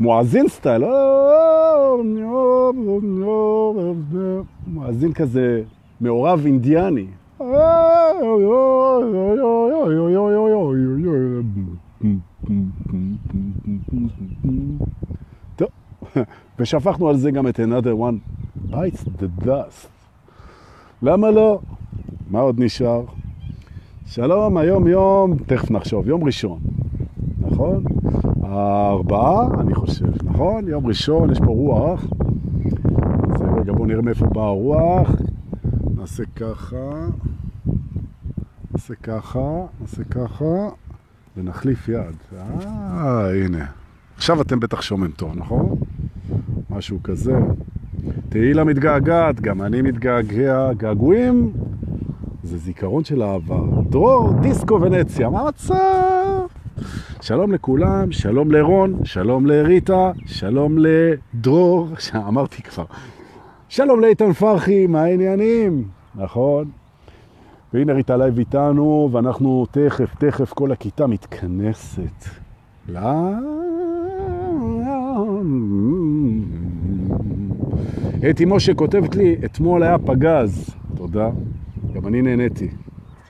מואזין סטייל, מואזין כזה מעורב אינדיאני. טוב, ושפכנו על זה גם את another one bites the dust. למה לא? מה עוד נשאר? שלום, היום יום, תכף נחשוב, יום ראשון, נכון? הארבעה, אני חושב, נכון? יום ראשון, יש פה רוח. אז רגע, בואו נראה מאיפה באה הרוח. נעשה ככה, נעשה ככה, נעשה ככה, ונחליף יד. אה, הנה. עכשיו אתם בטח שומעים טוב, נכון? משהו כזה. תהילה מתגעגעת, גם אני מתגעגע. געגועים זה זיכרון של העבר. דרור, דיסקו ונציה, מה מצב? שלום לכולם, שלום לרון, שלום לריטה, שלום לדרור, אמרתי כבר. שלום לאיתן פרחי, מה העניינים? נכון. והנה ריטה לייב איתנו, ואנחנו תכף, תכף כל הכיתה מתכנסת. לא... אתי משה כותבת לי, אתמול היה פגז. תודה. גם אני נהניתי.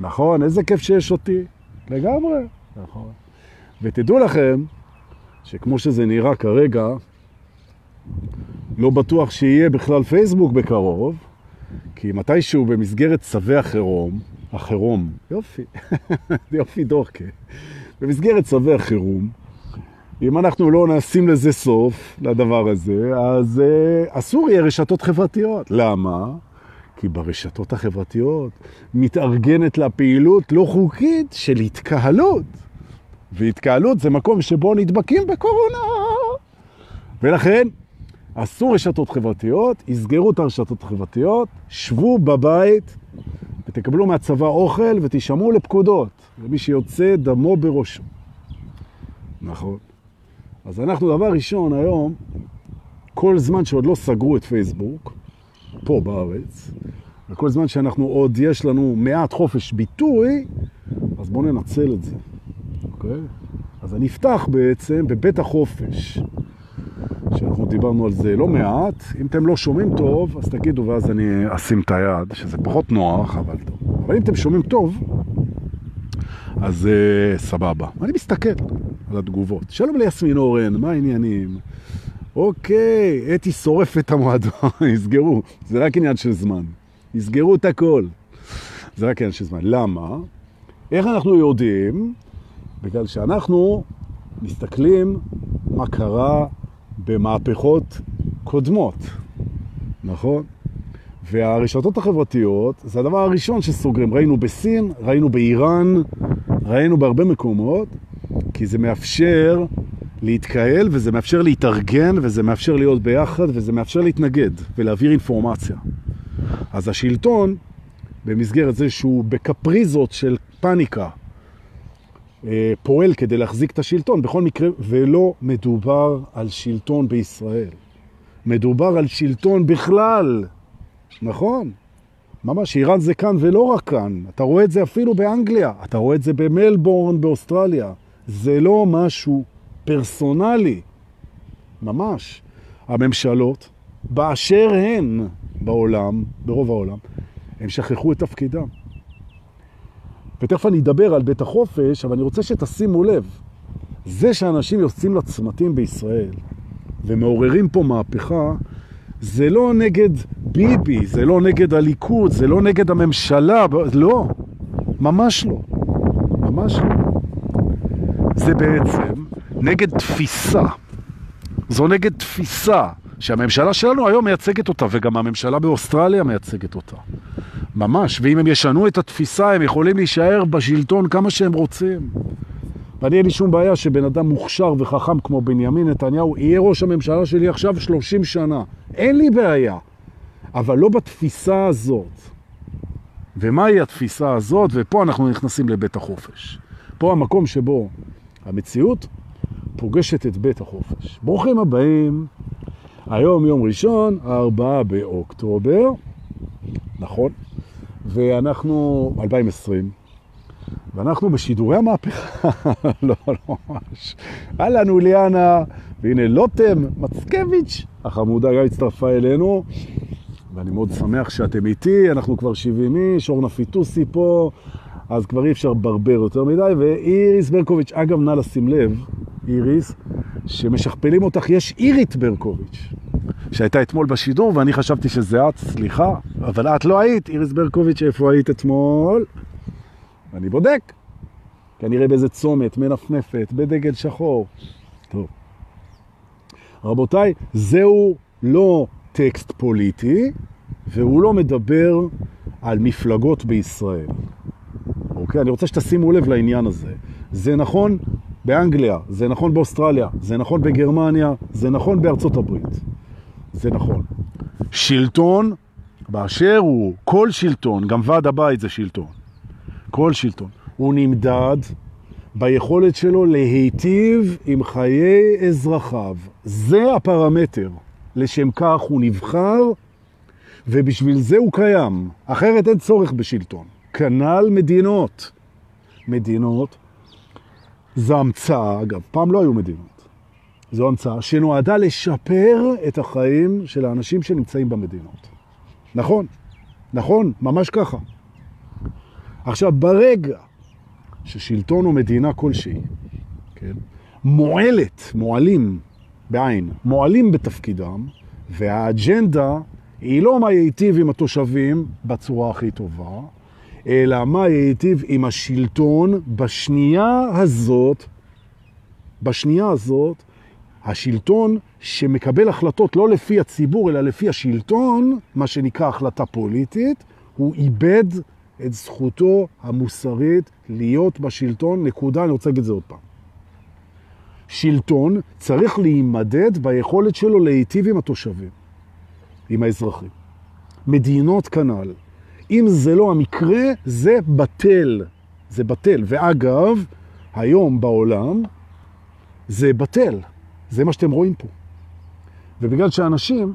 נכון, איזה כיף שיש אותי. לגמרי. נכון. ותדעו לכם, שכמו שזה נראה כרגע, לא בטוח שיהיה בכלל פייסבוק בקרוב, כי מתישהו במסגרת צווי החירום, החירום, יופי, יופי דורקה, במסגרת צווי החירום, אם אנחנו לא נשים לזה סוף, לדבר הזה, אז uh, אסור יהיה רשתות חברתיות. למה? כי ברשתות החברתיות מתארגנת לה פעילות לא חוקית של התקהלות. והתקהלות זה מקום שבו נדבקים בקורונה. ולכן, אסור רשתות חברתיות, יסגרו את הרשתות החברתיות, שבו בבית ותקבלו מהצבא אוכל ותשמעו לפקודות. ומי שיוצא דמו בראשו. נכון. אז אנחנו דבר ראשון היום, כל זמן שעוד לא סגרו את פייסבוק, פה בארץ, וכל זמן שאנחנו עוד יש לנו מעט חופש ביטוי, אז בואו ננצל את זה. אוקיי? אז אני אפתח בעצם בבית החופש, שאנחנו דיברנו על זה לא מעט. אם אתם לא שומעים טוב, אז תגידו ואז אני אשים את היד, שזה פחות נוח, אבל טוב. אבל אם אתם שומעים טוב, אז uh, סבבה. אני מסתכל על התגובות. שלום ליסמין אורן, מה העניינים? אוקיי, אתי שורף את המועדון, יסגרו. זה רק עניין של זמן. יסגרו את הכל. זה רק עניין של זמן. למה? איך אנחנו יודעים? בגלל שאנחנו מסתכלים מה קרה במהפכות קודמות, נכון? והרשתות החברתיות זה הדבר הראשון שסוגרים. ראינו בסין, ראינו באיראן, ראינו בהרבה מקומות, כי זה מאפשר להתקהל וזה מאפשר להתארגן וזה מאפשר להיות ביחד וזה מאפשר להתנגד ולהעביר אינפורמציה. אז השלטון, במסגרת זה שהוא בקפריזות של פניקה, אה, פועל כדי להחזיק את השלטון, בכל מקרה, ולא מדובר על שלטון בישראל. מדובר על שלטון בכלל, נכון? ממש, איראן זה כאן ולא רק כאן. אתה רואה את זה אפילו באנגליה, אתה רואה את זה במלבורן באוסטרליה. זה לא משהו פרסונלי, ממש. הממשלות, באשר הן בעולם, ברוב העולם, הם שכחו את תפקידם. ותכף אני אדבר על בית החופש, אבל אני רוצה שתשימו לב, זה שאנשים יוצאים לצמתים בישראל ומעוררים פה מהפכה, זה לא נגד ביבי, זה לא נגד הליכוד, זה לא נגד הממשלה, לא, ממש לא, ממש לא. זה בעצם נגד תפיסה. זו נגד תפיסה שהממשלה שלנו היום מייצגת אותה, וגם הממשלה באוסטרליה מייצגת אותה. ממש, ואם הם ישנו את התפיסה, הם יכולים להישאר בשלטון כמה שהם רוצים. ואני אין לי שום בעיה שבן אדם מוכשר וחכם כמו בנימין נתניהו יהיה ראש הממשלה שלי עכשיו 30 שנה. אין לי בעיה. אבל לא בתפיסה הזאת. ומהי התפיסה הזאת? ופה אנחנו נכנסים לבית החופש. פה המקום שבו המציאות פוגשת את בית החופש. ברוכים הבאים. היום יום ראשון, הארבעה באוקטובר, נכון, ואנחנו 2020, ואנחנו בשידורי המהפכה, לא, לא ממש. אהלן אוליאנה, והנה לוטם מצקביץ', החמודה גם הצטרפה אלינו, ואני מאוד שמח שאתם איתי, אנחנו כבר 70 איש, אורנה פיטוסי פה, אז כבר אי אפשר ברבר יותר מדי, ואיריס ברקוביץ', אגב, נא לשים לב, איריס, שמשכפלים אותך, יש אירית ברקוביץ', שהייתה אתמול בשידור, ואני חשבתי שזה את, סליחה, אבל את לא היית, איריס ברקוביץ', איפה היית אתמול? אני בודק, כנראה באיזה צומת, מנפנפת, בדגל שחור. טוב. רבותיי, זהו לא טקסט פוליטי, והוא לא מדבר על מפלגות בישראל. אוקיי? אני רוצה שתשימו לב לעניין הזה. זה נכון באנגליה, זה נכון באוסטרליה, זה נכון בגרמניה, זה נכון בארצות הברית. זה נכון. שלטון, באשר הוא, כל שלטון, גם ועד הבית זה שלטון. כל שלטון. הוא נמדד ביכולת שלו להיטיב עם חיי אזרחיו. זה הפרמטר. לשם כך הוא נבחר, ובשביל זה הוא קיים. אחרת אין צורך בשלטון. כנ"ל מדינות. מדינות, זו המצאה, אגב, פעם לא היו מדינות. זו המצאה שנועדה לשפר את החיים של האנשים שנמצאים במדינות. נכון, נכון, ממש ככה. עכשיו, ברגע ששלטון או מדינה כלשהי, כן, מועלת, מועלים בעין, מועלים בתפקידם, והאג'נדה היא לא מה ייטיב עם התושבים בצורה הכי טובה, אלא מה ייטיב עם השלטון בשנייה הזאת, בשנייה הזאת, השלטון שמקבל החלטות לא לפי הציבור, אלא לפי השלטון, מה שנקרא החלטה פוליטית, הוא איבד את זכותו המוסרית להיות בשלטון, נקודה, אני רוצה להגיד את זה עוד פעם. שלטון צריך להימדד ביכולת שלו להיטיב עם התושבים, עם האזרחים. מדינות כנ"ל. אם זה לא המקרה, זה בטל. זה בטל. ואגב, היום בעולם זה בטל. זה מה שאתם רואים פה. ובגלל שאנשים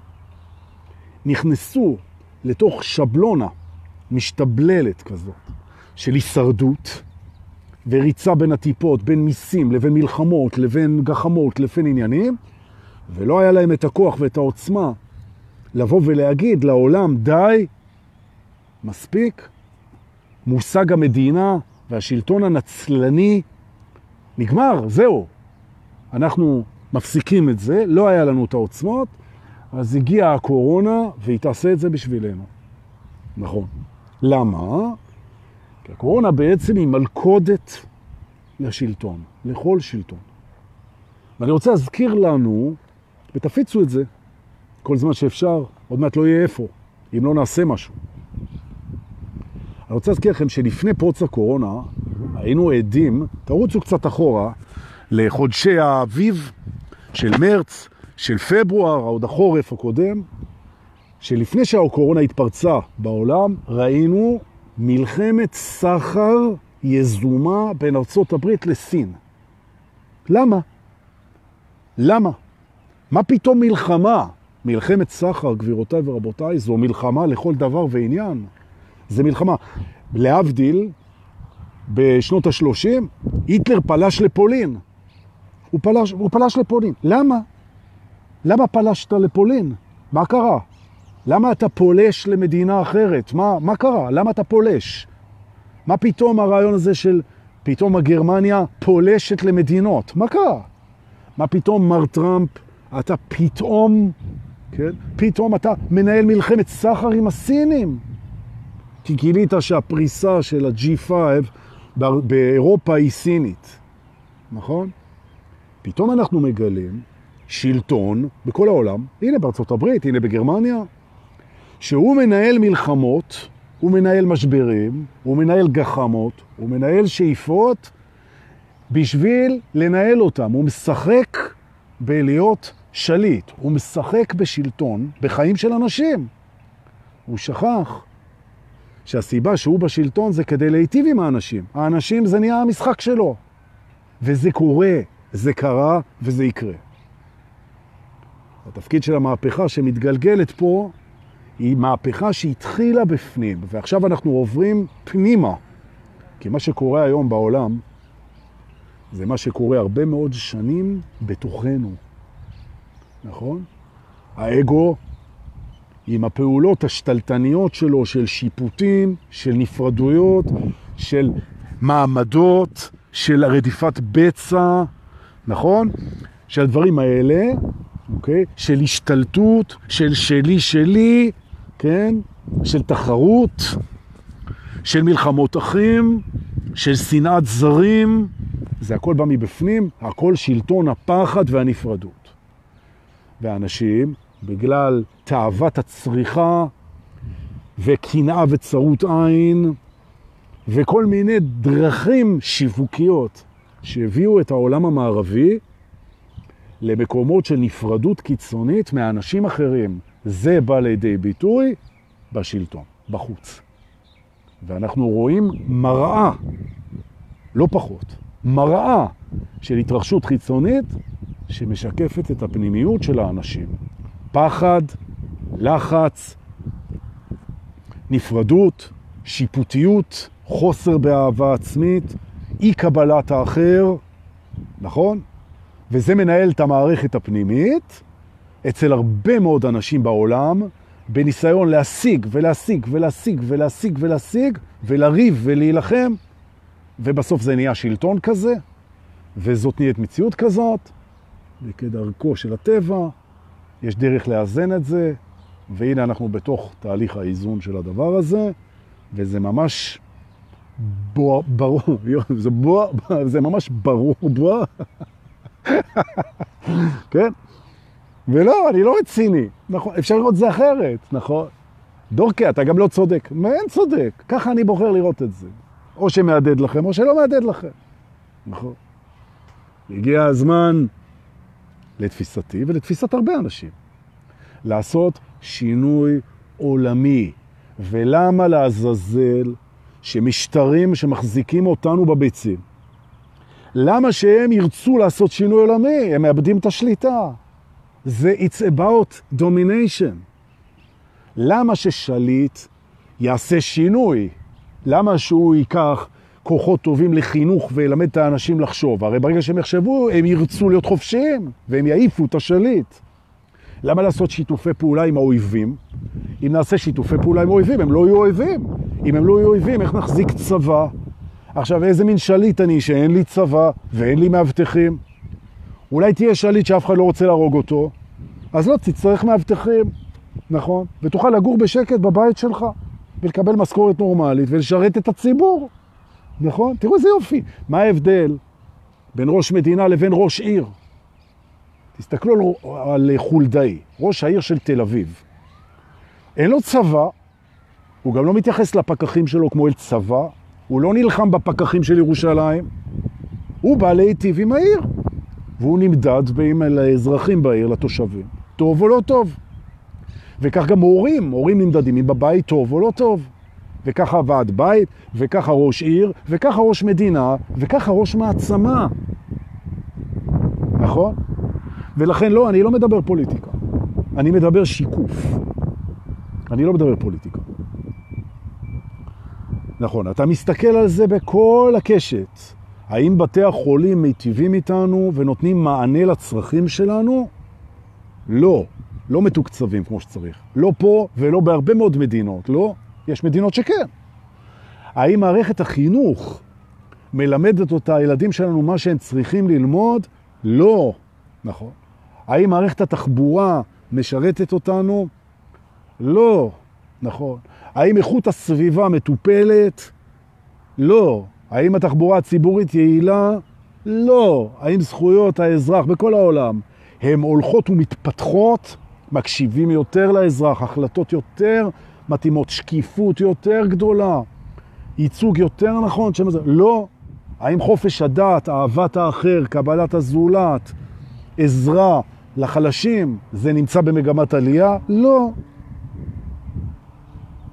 נכנסו לתוך שבלונה משתבללת כזאת של הישרדות וריצה בין הטיפות, בין מיסים לבין מלחמות, לבין גחמות, לבין עניינים, ולא היה להם את הכוח ואת העוצמה לבוא ולהגיד לעולם, די, מספיק, מושג המדינה והשלטון הנצלני נגמר, זהו. אנחנו מפסיקים את זה, לא היה לנו את העוצמות, אז הגיעה הקורונה והיא תעשה את זה בשבילנו. נכון. למה? כי הקורונה בעצם היא מלכודת לשלטון, לכל שלטון. ואני רוצה להזכיר לנו, ותפיצו את זה כל זמן שאפשר, עוד מעט לא יהיה איפה, אם לא נעשה משהו. אני רוצה להזכיר לכם שלפני פרוץ הקורונה היינו עדים, תרוצו קצת אחורה, לחודשי האביב של מרץ, של פברואר, עוד החורף הקודם, שלפני שהקורונה התפרצה בעולם, ראינו מלחמת סחר יזומה בין ארצות הברית לסין. למה? למה? מה פתאום מלחמה? מלחמת סחר, גבירותיי ורבותיי, זו מלחמה לכל דבר ועניין. זה מלחמה. להבדיל, בשנות ה-30, היטלר פלש לפולין. הוא פלש, הוא פלש לפולין. למה? למה פלשת לפולין? מה קרה? למה אתה פולש למדינה אחרת? מה, מה קרה? למה אתה פולש? מה פתאום הרעיון הזה של פתאום הגרמניה פולשת למדינות? מה קרה? מה פתאום מר טראמפ, אתה פתאום, כן? פתאום אתה מנהל מלחמת סחר עם הסינים? כי גילית שהפריסה של ה-G5 באירופה היא סינית, נכון? פתאום אנחנו מגלים שלטון בכל העולם, הנה בארצות הברית, הנה בגרמניה, שהוא מנהל מלחמות, הוא מנהל משברים, הוא מנהל גחמות, הוא מנהל שאיפות בשביל לנהל אותם. הוא משחק בלהיות שליט, הוא משחק בשלטון, בחיים של אנשים. הוא שכח שהסיבה שהוא בשלטון זה כדי להיטיב עם האנשים. האנשים זה נהיה המשחק שלו. וזה קורה, זה קרה וזה יקרה. התפקיד של המהפכה שמתגלגלת פה היא מהפכה שהתחילה בפנים, ועכשיו אנחנו עוברים פנימה. כי מה שקורה היום בעולם זה מה שקורה הרבה מאוד שנים בתוכנו, נכון? האגו עם הפעולות השתלטניות שלו, של שיפוטים, של נפרדויות, של מעמדות, של רדיפת בצע, נכון? של הדברים האלה, אוקיי? של השתלטות, של שלי שלי, כן? של תחרות, של מלחמות אחים, של שנאת זרים, זה הכל בא מבפנים, הכל שלטון הפחד והנפרדות. ואנשים, בגלל תאוות הצריכה וקנאה וצרות עין וכל מיני דרכים שיווקיות שהביאו את העולם המערבי למקומות של נפרדות קיצונית מאנשים אחרים. זה בא לידי ביטוי בשלטון, בחוץ. ואנחנו רואים מראה, לא פחות, מראה של התרחשות חיצונית שמשקפת את הפנימיות של האנשים. פחד, לחץ, נפרדות, שיפוטיות, חוסר באהבה עצמית, אי קבלת האחר, נכון? וזה מנהל את המערכת הפנימית אצל הרבה מאוד אנשים בעולם, בניסיון להשיג ולהשיג ולהשיג ולהשיג ולהשיג ולריב ולהילחם, ובסוף זה נהיה שלטון כזה, וזאת נהיית מציאות כזאת, וכדרכו של הטבע, יש דרך לאזן את זה, והנה אנחנו בתוך תהליך האיזון של הדבר הזה, וזה ממש בוא, ברור, זה, בוא, זה ממש ברור, בוא. כן? ולא, אני לא רציני, נכון, אפשר לראות זה אחרת, נכון? דורקי, אתה גם לא צודק. מה אין צודק? ככה אני בוחר לראות את זה. או שמעדד לכם, או שלא מעדד לכם. נכון. הגיע הזמן לתפיסתי ולתפיסת הרבה אנשים. לעשות שינוי עולמי. ולמה לעזאזל שמשטרים שמחזיקים אותנו בביצים, למה שהם ירצו לעשות שינוי עולמי? הם מאבדים את השליטה. זה it's about domination. למה ששליט יעשה שינוי? למה שהוא ייקח כוחות טובים לחינוך וילמד את האנשים לחשוב? הרי ברגע שהם יחשבו, הם ירצו להיות חופשיים, והם יעיפו את השליט. למה לעשות שיתופי פעולה עם האויבים? אם נעשה שיתופי פעולה עם האויבים, הם לא יהיו אויבים. אם הם לא יהיו אויבים, איך נחזיק צבא? עכשיו, איזה מין שליט אני שאין לי צבא ואין לי מאבטחים? אולי תהיה שליט שאף אחד לא רוצה להרוג אותו, אז לא, תצטרך מאבטחים, נכון? ותוכל לגור בשקט בבית שלך, ולקבל משכורת נורמלית ולשרת את הציבור, נכון? תראו איזה יופי. מה ההבדל בין ראש מדינה לבין ראש עיר? תסתכלו על חולדאי, ראש העיר של תל אביב. אין לו צבא, הוא גם לא מתייחס לפקחים שלו כמו אל צבא, הוא לא נלחם בפקחים של ירושלים, הוא בא להיטיב עם העיר, והוא נמדד עם האזרחים בעיר, לתושבים, טוב או לא טוב. וכך גם הורים, הורים נמדדים אם בבית טוב או לא טוב. וככה ועד בית, וככה ראש עיר, וככה ראש מדינה, וככה ראש מעצמה. נכון? ולכן לא, אני לא מדבר פוליטיקה, אני מדבר שיקוף. אני לא מדבר פוליטיקה. נכון, אתה מסתכל על זה בכל הקשת. האם בתי החולים מיטיבים איתנו ונותנים מענה לצרכים שלנו? לא, לא מתוקצבים כמו שצריך. לא פה ולא בהרבה מאוד מדינות, לא. יש מדינות שכן. האם מערכת החינוך מלמדת אותה הילדים שלנו מה שהם צריכים ללמוד? לא. נכון. האם מערכת התחבורה משרתת אותנו? לא. נכון. האם איכות הסביבה מטופלת? לא. האם התחבורה הציבורית יעילה? לא. האם זכויות האזרח בכל העולם הן הולכות ומתפתחות? מקשיבים יותר לאזרח, החלטות יותר מתאימות, שקיפות יותר גדולה, ייצוג יותר נכון? שמזה, לא. האם חופש הדת, אהבת האחר, קבלת הזולת, עזרה לחלשים, זה נמצא במגמת עלייה? לא.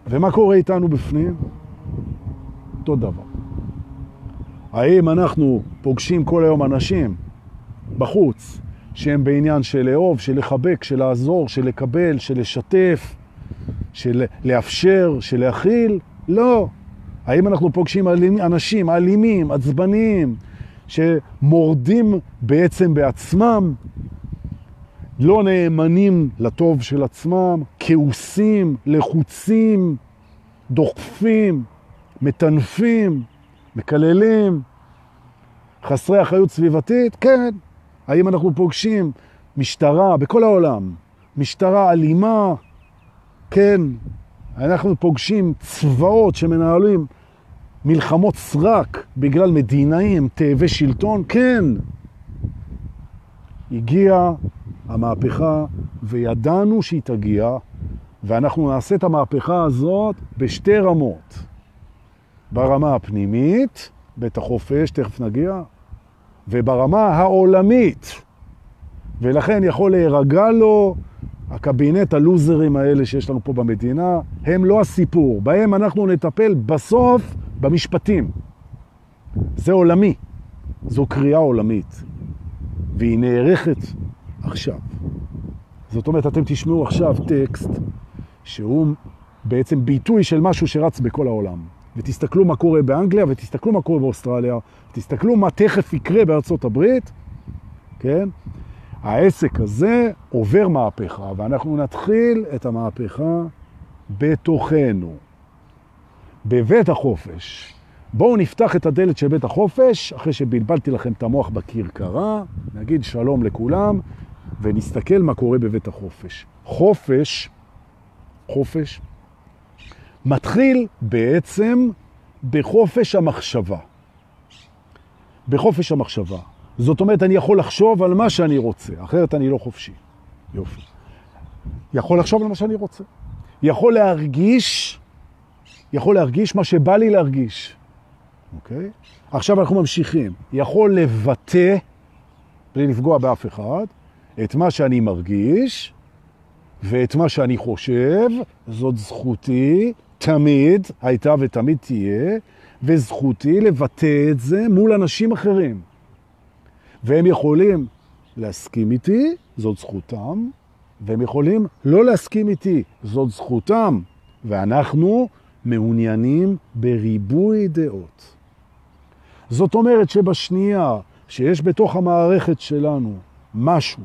ומה קורה איתנו בפנים? אותו דבר. האם אנחנו פוגשים כל היום אנשים בחוץ שהם בעניין של לאהוב, של לחבק, של לעזור, של לקבל, של לשתף, של לאפשר, של להכיל? לא. האם אנחנו פוגשים אנשים אלימים, עצבניים, שמורדים בעצם בעצמם, לא נאמנים לטוב של עצמם, כעוסים, לחוצים, דוחפים, מטנפים, מקללים, חסרי אחריות סביבתית? כן. האם אנחנו פוגשים משטרה בכל העולם, משטרה אלימה? כן. אנחנו פוגשים צבאות שמנהלים מלחמות סרק בגלל מדינאים, תאבי שלטון? כן. הגיעה המהפכה וידענו שהיא תגיע, ואנחנו נעשה את המהפכה הזאת בשתי רמות. ברמה הפנימית, בית החופש, תכף נגיע, וברמה העולמית. ולכן יכול להירגע לו הקבינט הלוזרים האלה שיש לנו פה במדינה, הם לא הסיפור. בהם אנחנו נטפל בסוף במשפטים. זה עולמי. זו קריאה עולמית. והיא נערכת עכשיו. זאת אומרת, אתם תשמעו עכשיו טקסט שהוא בעצם ביטוי של משהו שרץ בכל העולם. ותסתכלו מה קורה באנגליה, ותסתכלו מה קורה באוסטרליה, ותסתכלו מה תכף יקרה בארצות הברית, כן? העסק הזה עובר מהפכה, ואנחנו נתחיל את המהפכה בתוכנו, בבית החופש. בואו נפתח את הדלת של בית החופש, אחרי שבלבלתי לכם את המוח בכרכרה, נגיד שלום לכולם, ונסתכל מה קורה בבית החופש. חופש, חופש, מתחיל בעצם בחופש המחשבה. בחופש המחשבה. זאת אומרת, אני יכול לחשוב על מה שאני רוצה, אחרת אני לא חופשי. יופי. יכול לחשוב על מה שאני רוצה. יכול להרגיש, יכול להרגיש מה שבא לי להרגיש. אוקיי? עכשיו אנחנו ממשיכים. יכול לבטא, בלי לפגוע באף אחד, את מה שאני מרגיש ואת מה שאני חושב, זאת זכותי, תמיד הייתה ותמיד תהיה, וזכותי לבטא את זה מול אנשים אחרים. והם יכולים להסכים איתי, זאת זכותם, והם יכולים לא להסכים איתי, זאת זכותם. ואנחנו מעוניינים בריבוי דעות. זאת אומרת שבשנייה שיש בתוך המערכת שלנו משהו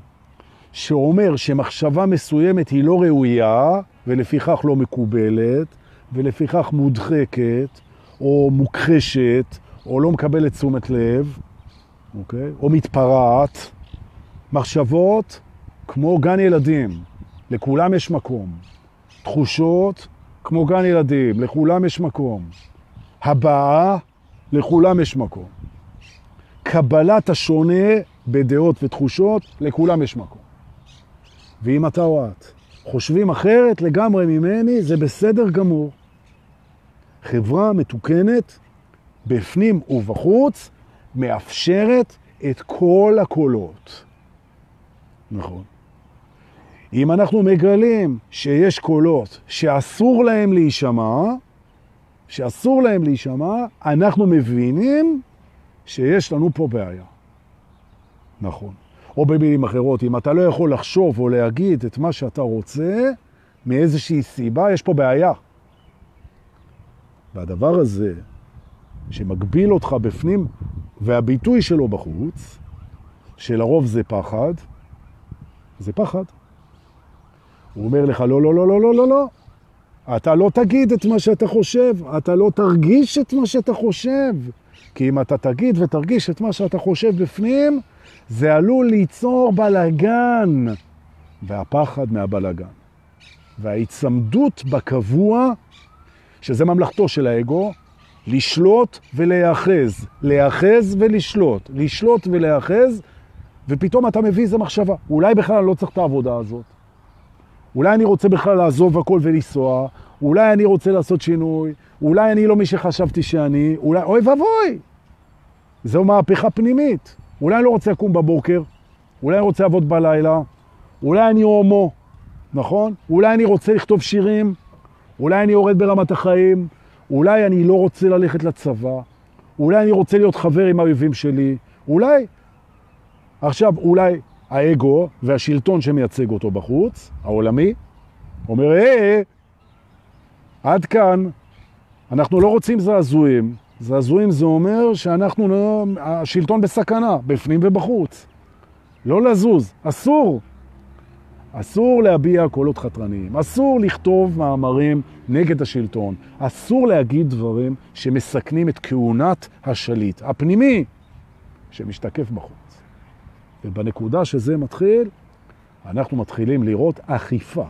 שאומר שמחשבה מסוימת היא לא ראויה ולפיכך לא מקובלת ולפיכך מודחקת או מוכחשת או לא מקבלת תשומת לב, אוקיי? או מתפרעת, מחשבות כמו גן ילדים, לכולם יש מקום. תחושות כמו גן ילדים, לכולם יש מקום. הבאה, לכולם יש מקום. קבלת השונה בדעות ותחושות, לכולם יש מקום. ואם אתה או את חושבים אחרת לגמרי ממני, זה בסדר גמור. חברה מתוקנת, בפנים ובחוץ, מאפשרת את כל הקולות. נכון. אם אנחנו מגלים שיש קולות שאסור להם להישמע, שאסור להם להישמע, אנחנו מבינים שיש לנו פה בעיה. נכון. או במילים אחרות, אם אתה לא יכול לחשוב או להגיד את מה שאתה רוצה, מאיזושהי סיבה, יש פה בעיה. והדבר הזה, שמגביל אותך בפנים, והביטוי שלו בחוץ, שלרוב זה פחד, זה פחד. הוא אומר לך, לא, לא, לא, לא, לא, לא, לא. אתה לא תגיד את מה שאתה חושב, אתה לא תרגיש את מה שאתה חושב. כי אם אתה תגיד ותרגיש את מה שאתה חושב בפנים, זה עלול ליצור בלגן, והפחד מהבלגן. וההצמדות בקבוע, שזה ממלכתו של האגו, לשלוט ולהיאחז, להיאחז ולשלוט, לשלוט ולהיאחז, ופתאום אתה מביא איזה מחשבה. אולי בכלל אני לא צריך את העבודה הזאת. אולי אני רוצה בכלל לעזוב הכל ולנסוע, אולי אני רוצה לעשות שינוי, אולי אני לא מי שחשבתי שאני, אולי, אוי ואבוי. זו מהפכה פנימית. אולי אני לא רוצה לקום בבוקר, אולי אני רוצה לעבוד בלילה, אולי אני הומו, נכון? אולי אני רוצה לכתוב שירים, אולי אני יורד ברמת החיים, אולי אני לא רוצה ללכת לצבא, אולי אני רוצה להיות חבר עם האויבים שלי, אולי. עכשיו, אולי האגו והשלטון שמייצג אותו בחוץ, העולמי, אומר, היי, עד כאן, אנחנו לא רוצים זעזועים. זעזועים זה אומר שאנחנו, לא, השלטון בסכנה, בפנים ובחוץ. לא לזוז, אסור. אסור להביע קולות חתרניים, אסור לכתוב מאמרים נגד השלטון, אסור להגיד דברים שמסכנים את כהונת השליט הפנימי שמשתקף בחוץ. ובנקודה שזה מתחיל, אנחנו מתחילים לראות אכיפה.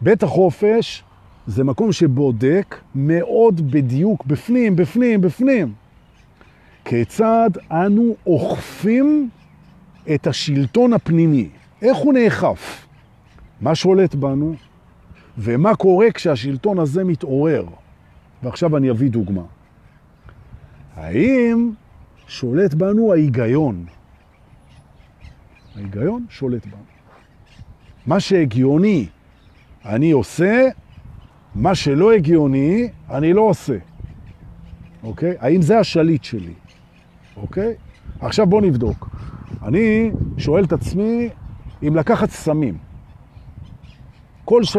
בית החופש זה מקום שבודק מאוד בדיוק, בפנים, בפנים, בפנים, כיצד אנו אוכפים את השלטון הפנימי. איך הוא נאכף? מה שולט בנו? ומה קורה כשהשלטון הזה מתעורר? ועכשיו אני אביא דוגמה. האם שולט בנו ההיגיון? ההיגיון שולט בנו. מה שהגיוני אני עושה, מה שלא הגיוני אני לא עושה. אוקיי? האם זה השליט שלי? אוקיי? עכשיו בוא נבדוק. אני שואל את עצמי אם לקחת סמים. כל ש...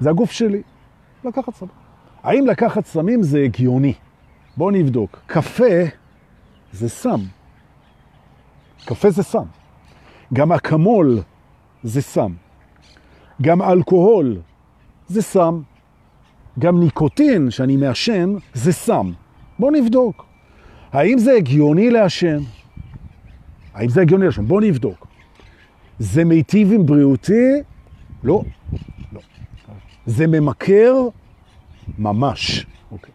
זה הגוף שלי, לקחת סמים. האם לקחת סמים זה הגיוני? בואו נבדוק. קפה זה סם. קפה זה סם. גם אקמול זה סם. גם אלכוהול זה סם. גם ניקוטין שאני מעשן זה סם. בואו נבדוק. האם זה הגיוני לעשן? האם זה הגיוני לעשן? בואו נבדוק. זה מיטיב עם בריאותי? לא. לא. זה ממכר? ממש. אוקיי.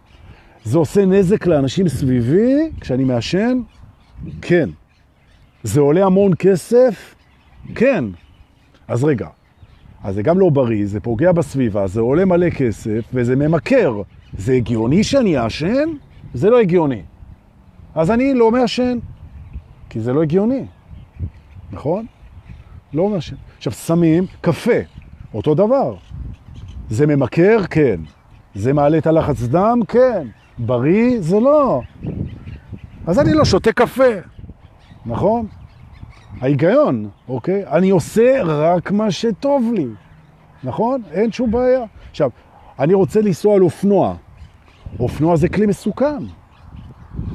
זה עושה נזק לאנשים סביבי כשאני מעשן? כן. זה עולה המון כסף? כן. אז רגע, אז זה גם לא בריא, זה פוגע בסביבה, זה עולה מלא כסף וזה ממכר. זה הגיוני שאני אעשן? זה לא הגיוני. אז אני לא מעשן, כי זה לא הגיוני, נכון? לא מעשן. עכשיו, סמים, קפה, אותו דבר. זה ממכר? כן. זה מעלה את הלחץ דם? כן. בריא? זה לא. אז אני לא שותה קפה, נכון? ההיגיון, אוקיי? אני עושה רק מה שטוב לי, נכון? אין שום בעיה. עכשיו, אני רוצה לנסוע על אופנוע. אופנוע זה כלי מסוכן,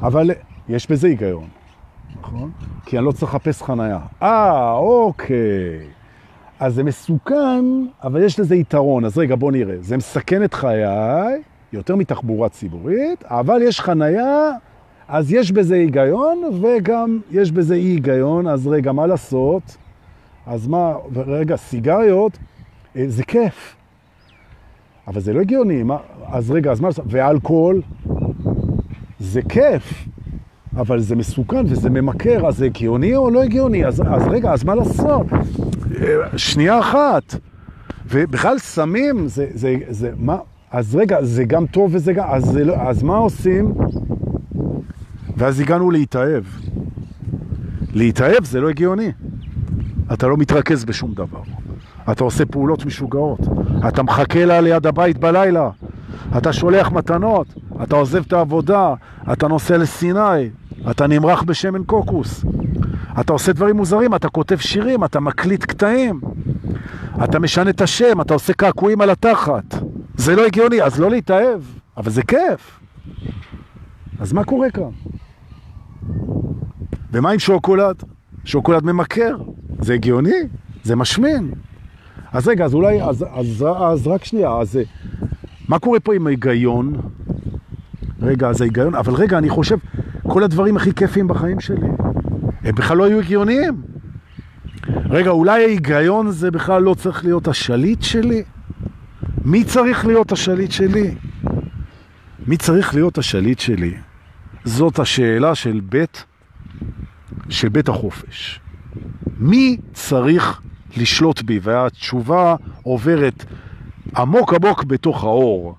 אבל יש בזה היגיון. נכון? כי אני לא צריך לחפש חנייה. אה, אוקיי. אז זה מסוכן, אבל יש לזה יתרון. אז רגע, בוא נראה. זה מסכן את חיי, יותר מתחבורה ציבורית, אבל יש חנייה, אז יש בזה היגיון, וגם יש בזה אי היגיון. אז רגע, מה לעשות? אז מה, רגע, סיגריות, אה, זה כיף. אבל זה לא הגיוני. מה, אז רגע, אז מה לעשות? ואלכוהול, זה כיף. אבל זה מסוכן וזה ממכר, אז זה הגיוני או לא הגיוני? אז, אז רגע, אז מה לעשות? שנייה אחת. ובכלל סמים, זה, זה, זה, מה? אז רגע, זה גם טוב וזה גם, אז, לא, אז מה עושים? ואז הגענו להתאהב. להתאהב זה לא הגיוני. אתה לא מתרכז בשום דבר. אתה עושה פעולות משוגעות. אתה מחכה לה ליד הבית בלילה. אתה שולח מתנות. אתה עוזב את העבודה. אתה נוסע לסיני. אתה נמרח בשמן קוקוס, אתה עושה דברים מוזרים, אתה כותב שירים, אתה מקליט קטעים, אתה משנה את השם, אתה עושה קעקועים על התחת. זה לא הגיוני, אז לא להתאהב, אבל זה כיף. אז מה קורה כאן? ומה עם שוקולד? שוקולד ממכר. זה הגיוני? זה משמין. אז רגע, אז אולי, אז, אז, אז רק שנייה, אז מה קורה פה עם ההיגיון? רגע, אז ההיגיון, אבל רגע, אני חושב, כל הדברים הכי כיפים בחיים שלי. הם בכלל לא היו הגיוניים. רגע, אולי ההיגיון זה בכלל לא צריך להיות השליט שלי? מי צריך להיות השליט שלי? מי צריך להיות השליט שלי? זאת השאלה של בית, של בית החופש. מי צריך לשלוט בי? והתשובה עוברת עמוק עמוק בתוך האור.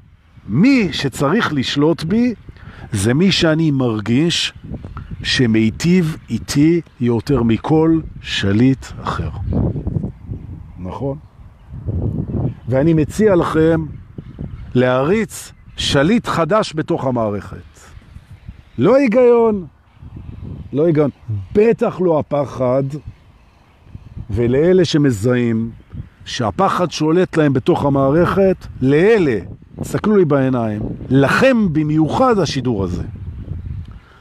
מי שצריך לשלוט בי זה מי שאני מרגיש שמיטיב איתי יותר מכל שליט אחר. נכון? ואני מציע לכם להריץ שליט חדש בתוך המערכת. לא היגיון, לא היגיון. בטח לא הפחד, ולאלה שמזהים שהפחד שולט להם בתוך המערכת, לאלה, תסתכלו לי בעיניים, לכם במיוחד השידור הזה.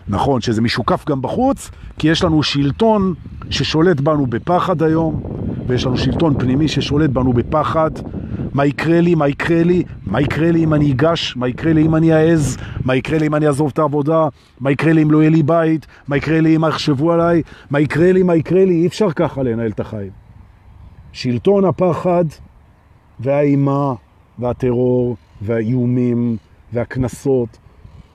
נכון שזה משוקף גם בחוץ, כי יש לנו שלטון ששולט בנו בפחד היום, ויש לנו שלטון פנימי ששולט בנו בפחד. מה יקרה לי, מה יקרה לי, מה יקרה לי אם אני אגש, מה יקרה לי אם אני אעז, מה יקרה לי אם אני אעזוב את העבודה, מה יקרה לי אם לא יהיה לי בית, מה יקרה לי אם יחשבו עליי, מה יקרה לי, מה יקרה לי, אי אפשר ככה לנהל את החיים. שלטון הפחד והאימה והטרור והאיומים והכנסות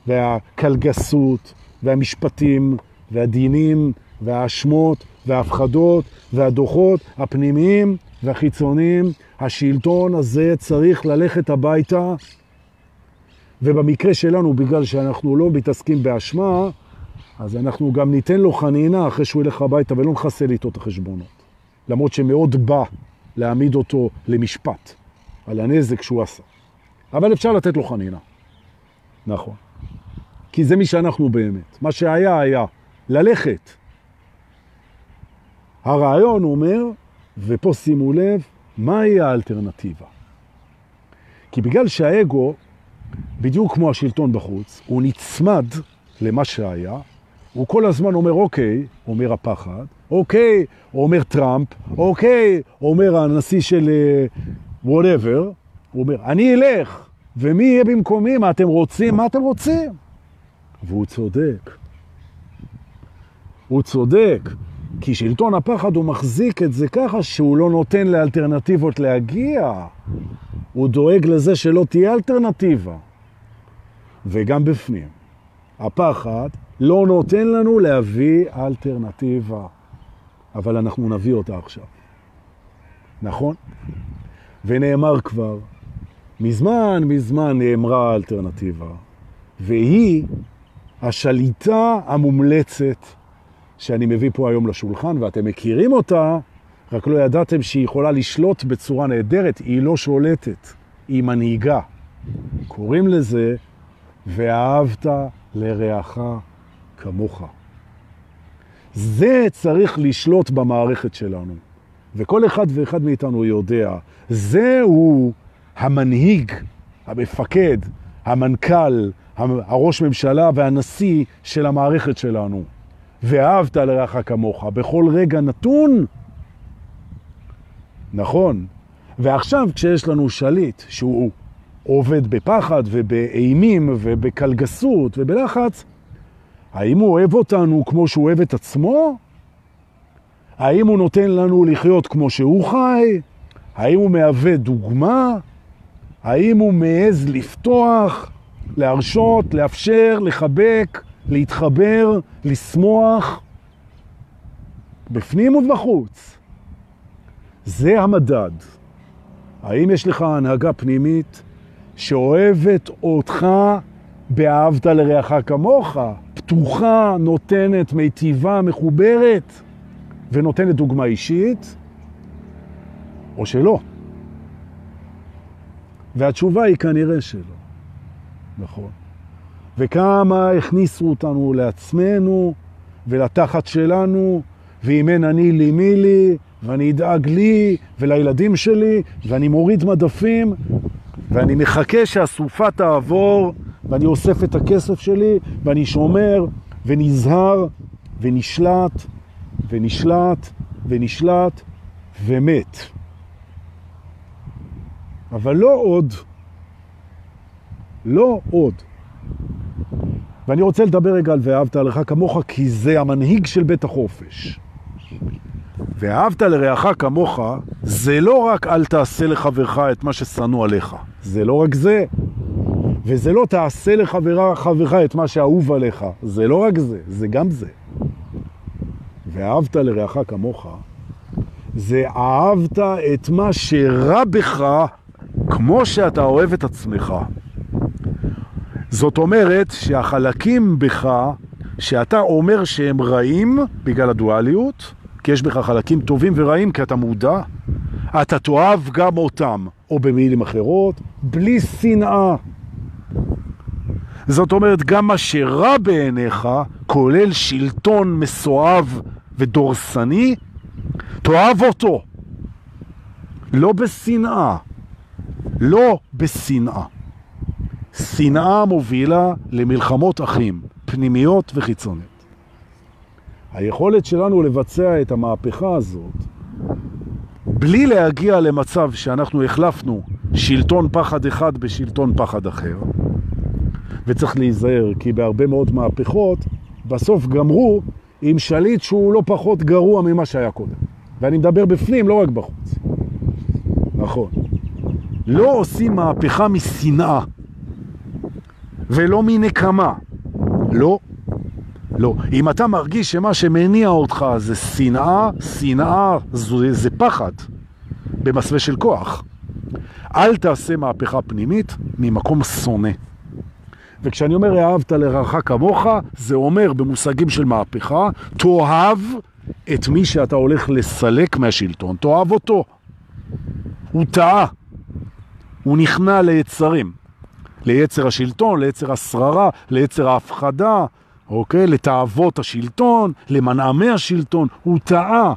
והקלגסות והמשפטים והדינים והאשמות וההפחדות והדוחות הפנימיים והחיצוניים, השלטון הזה צריך ללכת הביתה, ובמקרה שלנו, בגלל שאנחנו לא מתעסקים באשמה, אז אנחנו גם ניתן לו חנינה אחרי שהוא ילך הביתה ולא נחסל איתו את החשבונות. למרות שמאוד בא להעמיד אותו למשפט על הנזק שהוא עשה. אבל אפשר לתת לו חנינה. נכון. כי זה מי שאנחנו באמת. מה שהיה, היה. ללכת. הרעיון אומר, ופה שימו לב, מהי האלטרנטיבה? כי בגלל שהאגו, בדיוק כמו השלטון בחוץ, הוא נצמד למה שהיה, הוא כל הזמן אומר, אוקיי, אומר הפחד, אוקיי, אומר טראמפ, אוקיי, אומר הנשיא של uh, whatever, הוא אומר, אני אלך, ומי יהיה במקומי? מה אתם רוצים? מה אתם רוצים? והוא צודק. הוא צודק, כי שלטון הפחד הוא מחזיק את זה ככה שהוא לא נותן לאלטרנטיבות להגיע. הוא דואג לזה שלא תהיה אלטרנטיבה. וגם בפנים. הפחד לא נותן לנו להביא אלטרנטיבה, אבל אנחנו נביא אותה עכשיו. נכון? ונאמר כבר, מזמן מזמן נאמרה האלטרנטיבה, והיא השליטה המומלצת שאני מביא פה היום לשולחן, ואתם מכירים אותה, רק לא ידעתם שהיא יכולה לשלוט בצורה נהדרת, היא לא שולטת, היא מנהיגה. קוראים לזה, ואהבת לרעך כמוך. זה צריך לשלוט במערכת שלנו. וכל אחד ואחד מאיתנו יודע, זהו המנהיג, המפקד, המנכ"ל, הראש ממשלה והנשיא של המערכת שלנו. ואהבת לרעך כמוך בכל רגע נתון. נכון. ועכשיו כשיש לנו שליט שהוא עובד בפחד ובאימים ובקלגסות ובלחץ, האם הוא אוהב אותנו כמו שהוא אוהב את עצמו? האם הוא נותן לנו לחיות כמו שהוא חי? האם הוא מהווה דוגמה? האם הוא מעז לפתוח, להרשות, לאפשר, לחבק, להתחבר, לשמוח, בפנים ובחוץ? זה המדד. האם יש לך הנהגה פנימית שאוהבת אותך באהבת לרעך כמוך, פתוחה, נותנת, מיטיבה, מחוברת, ונותנת דוגמה אישית, או שלא? והתשובה היא כנראה שלא. נכון. וכמה הכניסו אותנו לעצמנו ולתחת שלנו, ואם אין אני לי מי לי, ואני אדאג לי ולילדים שלי, ואני מוריד מדפים, ואני מחכה שהסופה תעבור, ואני אוסף את הכסף שלי, ואני שומר ונזהר ונשלט ונשלט ונשלט ומת. אבל לא עוד. לא עוד. ואני רוצה לדבר רגע על ואהבת לך כמוך, כי זה המנהיג של בית החופש. ואהבת לרעך כמוך, זה לא רק אל תעשה לחברך את מה ששנוא עליך. זה לא רק זה. וזה לא תעשה לחברך את מה שאהוב עליך. זה לא רק זה, זה גם זה. ואהבת לרעך כמוך, זה אהבת את מה שרע בך כמו שאתה אוהב את עצמך. זאת אומרת שהחלקים בך, שאתה אומר שהם רעים בגלל הדואליות, כי יש בך חלקים טובים ורעים כי אתה מודע, אתה תאהב גם אותם, או במילים אחרות, בלי שנאה. זאת אומרת, גם מה שרע בעיניך, כולל שלטון מסואב ודורסני, תאהב אותו. לא בשנאה. לא בשנאה. שנאה מובילה למלחמות אחים, פנימיות וחיצוניות. היכולת שלנו לבצע את המהפכה הזאת, בלי להגיע למצב שאנחנו החלפנו שלטון פחד אחד בשלטון פחד אחר, וצריך להיזהר, כי בהרבה מאוד מהפכות בסוף גמרו עם שליט שהוא לא פחות גרוע ממה שהיה קודם. ואני מדבר בפנים, לא רק בחוץ. נכון. לא עושים מהפכה משנאה, ולא מנקמה. לא. לא. אם אתה מרגיש שמה שמניע אותך זה שנאה, שנאה זה, זה פחד במסווה של כוח. אל תעשה מהפכה פנימית ממקום שונא. וכשאני אומר אהבת לרעך כמוך, זה אומר במושגים של מהפכה, תאהב את מי שאתה הולך לסלק מהשלטון, תאהב אותו. הוא טעה, הוא נכנע ליצרים, ליצר השלטון, ליצר השררה, ליצר ההפחדה, אוקיי? לתאוות השלטון, למנעמי השלטון, הוא טעה,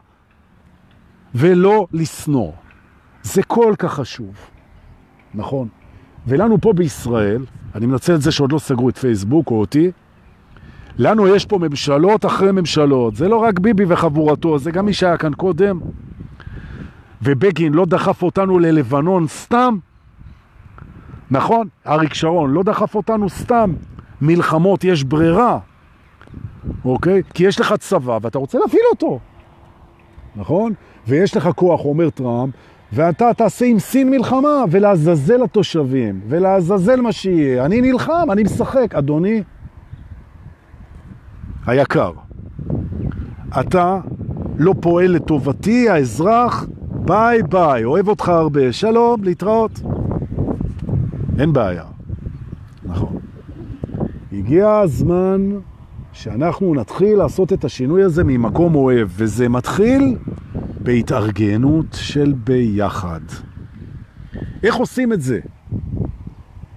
ולא לסנור. זה כל כך חשוב, נכון? ולנו פה בישראל, אני מנצל את זה שעוד לא סגרו את פייסבוק או אותי, לנו יש פה ממשלות אחרי ממשלות. זה לא רק ביבי וחבורתו, זה גם מי שהיה כאן קודם. ובגין לא דחף אותנו ללבנון סתם. נכון, אריק שרון לא דחף אותנו סתם. מלחמות יש ברירה, אוקיי? כי יש לך צבא ואתה רוצה להפעיל אותו, נכון? ויש לך כוח, אומר טראמפ, ואתה תעשה עם סין מלחמה, ולעזאזל התושבים, ולעזאזל מה שיהיה. אני נלחם, אני משחק. אדוני היקר, אתה לא פועל לטובתי, האזרח, ביי ביי, אוהב אותך הרבה, שלום, להתראות. אין בעיה. נכון. הגיע הזמן שאנחנו נתחיל לעשות את השינוי הזה ממקום אוהב, וזה מתחיל בהתארגנות של ביחד. איך עושים את זה?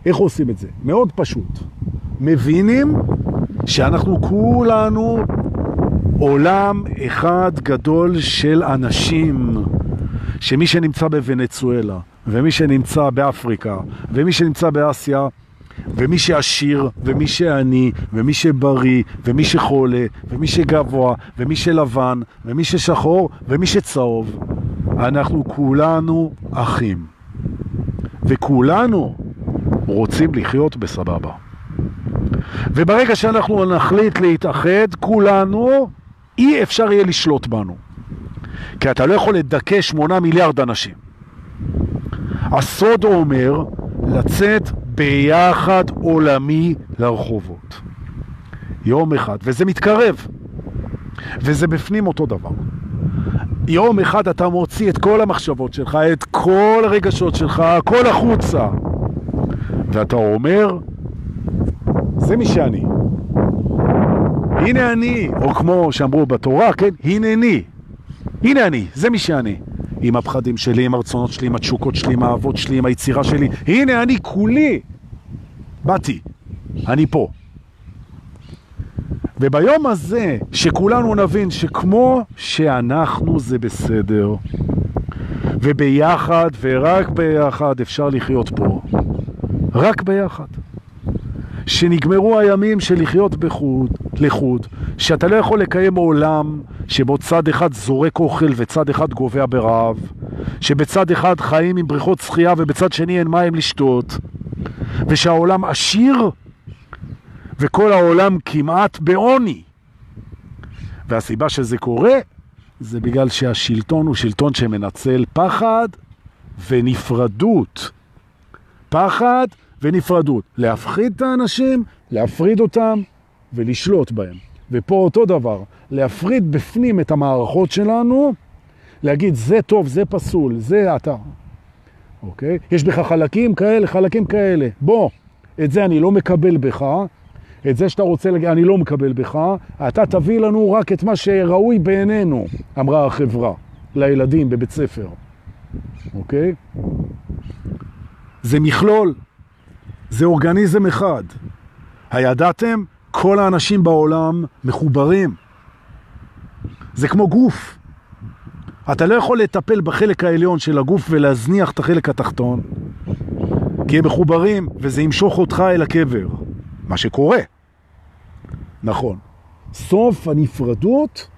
איך עושים את זה? מאוד פשוט. מבינים שאנחנו כולנו עולם אחד גדול של אנשים, שמי שנמצא בוונצואלה, ומי שנמצא באפריקה, ומי שנמצא באסיה, ומי שעשיר, ומי שעני, ומי שבריא, ומי שחולה, ומי שגבוה, ומי שלבן, ומי ששחור, ומי שצהוב. אנחנו כולנו אחים. וכולנו רוצים לחיות בסבבה. וברגע שאנחנו נחליט להתאחד, כולנו, אי אפשר יהיה לשלוט בנו. כי אתה לא יכול לדכא שמונה מיליארד אנשים. הסוד אומר לצאת ביחד עולמי לרחובות. יום אחד, וזה מתקרב, וזה בפנים אותו דבר. יום אחד אתה מוציא את כל המחשבות שלך, את כל הרגשות שלך, הכל החוצה, ואתה אומר, זה מי שאני. הנה אני, או כמו שאמרו בתורה, כן, הנני. הנה אני, זה מי שאני. עם הפחדים שלי, עם הרצונות שלי, עם התשוקות שלי, עם האהבות שלי, עם היצירה שלי. הנה אני כולי. באתי, אני פה. וביום הזה, שכולנו נבין שכמו שאנחנו זה בסדר, וביחד ורק ביחד אפשר לחיות פה. רק ביחד. שנגמרו הימים של לחיות בחוד, לחוד, שאתה לא יכול לקיים עולם שבו צד אחד זורק אוכל וצד אחד גובע ברעב, שבצד אחד חיים עם בריכות שחייה ובצד שני אין מים לשתות, ושהעולם עשיר וכל העולם כמעט בעוני. והסיבה שזה קורה זה בגלל שהשלטון הוא שלטון שמנצל פחד ונפרדות. פחד ונפרדות. להפחיד את האנשים, להפריד אותם ולשלוט בהם. ופה אותו דבר, להפריד בפנים את המערכות שלנו, להגיד זה טוב, זה פסול, זה אתה. אוקיי? יש בך חלקים כאלה, חלקים כאלה. בוא, את זה אני לא מקבל בך, את זה שאתה רוצה אני לא מקבל בך, אתה תביא לנו רק את מה שראוי בעינינו, אמרה החברה, לילדים בבית ספר. אוקיי? זה מכלול, זה אורגניזם אחד. הידעתם? כל האנשים בעולם מחוברים. זה כמו גוף. אתה לא יכול לטפל בחלק העליון של הגוף ולהזניח את החלק התחתון, כי הם מחוברים וזה ימשוך אותך אל הקבר. מה שקורה. נכון. סוף הנפרדות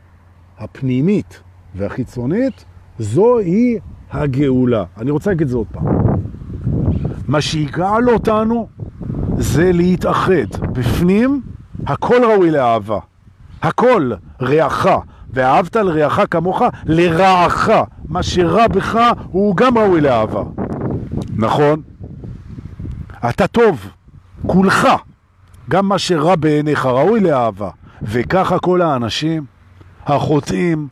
הפנימית והחיצונית, זוהי הגאולה. אני רוצה להגיד את זה עוד פעם. מה שיגאל אותנו זה להתאחד. בפנים הכל ראוי לאהבה. הכל רעך, ואהבת לרעך כמוך לרעך. מה שרע בך הוא גם ראוי לאהבה. נכון? אתה טוב, כולך. גם מה שרע בעיניך ראוי לאהבה. וככה כל האנשים, החוטאים,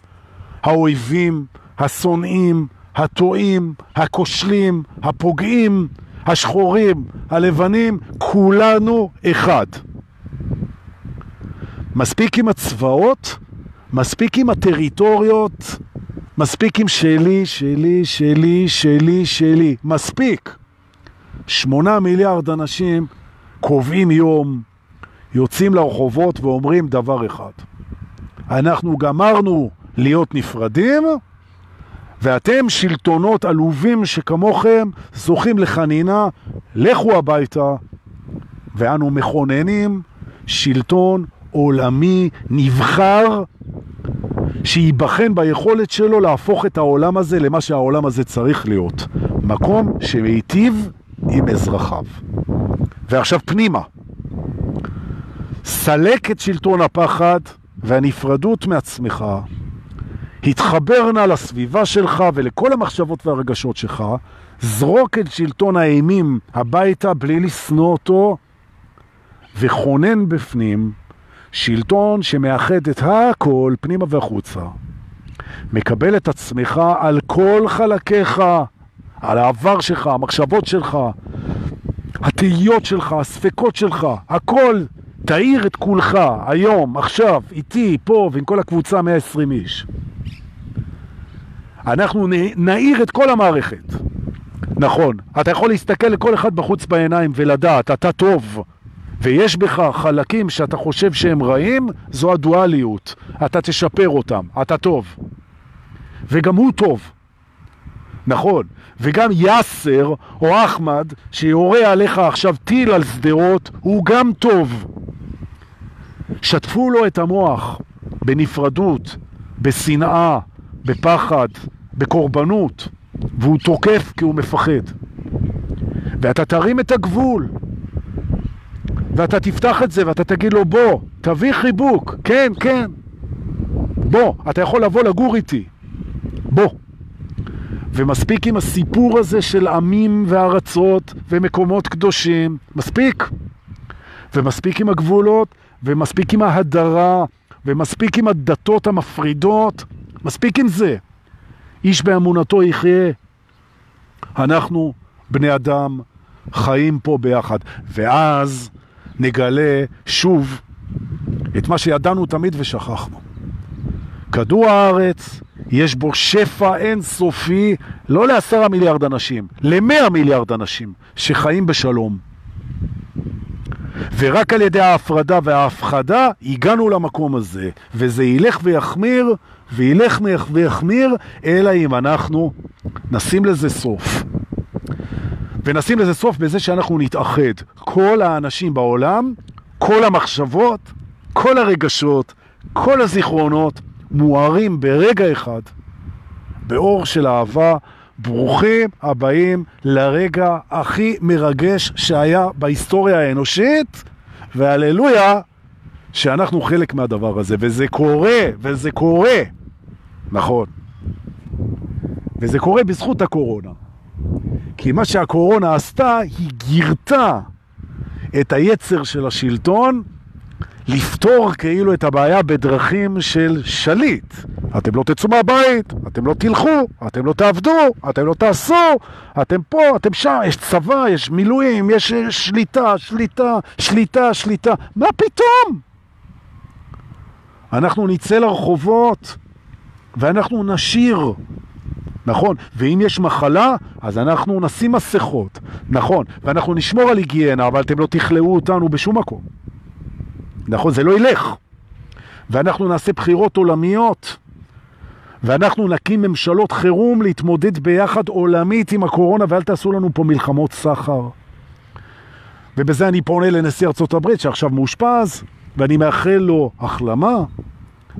האויבים, השונאים, הטועים, הכושלים, הפוגעים, השחורים, הלבנים, כולנו אחד. מספיק עם הצבאות, מספיק עם הטריטוריות, מספיק עם שלי, שלי, שלי, שלי, שלי. מספיק. שמונה מיליארד אנשים קובעים יום, יוצאים לרחובות ואומרים דבר אחד. אנחנו גמרנו להיות נפרדים, ואתם שלטונות עלובים שכמוכם זוכים לחנינה, לכו הביתה, ואנו מכוננים שלטון עולמי נבחר שייבחן ביכולת שלו להפוך את העולם הזה למה שהעולם הזה צריך להיות. מקום שמיטיב עם אזרחיו. ועכשיו פנימה. סלק את שלטון הפחד והנפרדות מעצמך. התחבר נא לסביבה שלך ולכל המחשבות והרגשות שלך, זרוק את שלטון האימים הביתה בלי לשנוא אותו, וכונן בפנים שלטון שמאחד את הכל פנימה והחוצה. מקבל את עצמך על כל חלקיך, על העבר שלך, המחשבות שלך, התהיות שלך, הספקות שלך, הכל. תאיר את כולך היום, עכשיו, איתי, פה ועם כל הקבוצה 120 איש. אנחנו נאיר את כל המערכת. נכון, אתה יכול להסתכל לכל אחד בחוץ בעיניים ולדעת, אתה טוב, ויש בך חלקים שאתה חושב שהם רעים, זו הדואליות. אתה תשפר אותם, אתה טוב. וגם הוא טוב. נכון, וגם יאסר או אחמד שיורה עליך עכשיו טיל על שדרות, הוא גם טוב. שטפו לו את המוח בנפרדות, בשנאה, בפחד, בקורבנות, והוא תוקף כי הוא מפחד. ואתה תרים את הגבול, ואתה תפתח את זה ואתה תגיד לו בוא, תביא חיבוק, כן, כן, בוא, אתה יכול לבוא לגור איתי, בוא. ומספיק עם הסיפור הזה של עמים וארצות ומקומות קדושים, מספיק. ומספיק עם הגבולות, ומספיק עם ההדרה, ומספיק עם הדתות המפרידות, מספיק עם זה. איש באמונתו יחיה. אנחנו, בני אדם, חיים פה ביחד. ואז נגלה שוב את מה שידענו תמיד ושכחנו. כדור הארץ, יש בו שפע אינסופי, לא לעשרה מיליארד אנשים, למאה מיליארד אנשים שחיים בשלום. ורק על ידי ההפרדה וההפחדה הגענו למקום הזה, וזה ילך ויחמיר, וילך ויחמיר, אלא אם אנחנו נשים לזה סוף. ונשים לזה סוף בזה שאנחנו נתאחד. כל האנשים בעולם, כל המחשבות, כל הרגשות, כל הזיכרונות, מוארים ברגע אחד, באור של אהבה, ברוכים הבאים לרגע הכי מרגש שהיה בהיסטוריה האנושית, והללויה שאנחנו חלק מהדבר הזה, וזה קורה, וזה קורה, נכון. וזה קורה בזכות הקורונה. כי מה שהקורונה עשתה, היא גירתה את היצר של השלטון לפתור כאילו את הבעיה בדרכים של שליט. אתם לא תצאו מהבית, אתם לא תלכו, אתם לא תעבדו, אתם לא תעשו, אתם פה, אתם שם, יש צבא, יש מילואים, יש שליטה, שליטה, שליטה, שליטה. מה פתאום? אנחנו נצא לרחובות ואנחנו נשיר. נכון, ואם יש מחלה, אז אנחנו נשים מסכות, נכון, ואנחנו נשמור על היגיינה, אבל אתם לא תכלאו אותנו בשום מקום. נכון? זה לא ילך. ואנחנו נעשה בחירות עולמיות, ואנחנו נקים ממשלות חירום להתמודד ביחד עולמית עם הקורונה, ואל תעשו לנו פה מלחמות סחר. ובזה אני פונה לנשיא ארצות הברית שעכשיו מאושפז, ואני מאחל לו החלמה.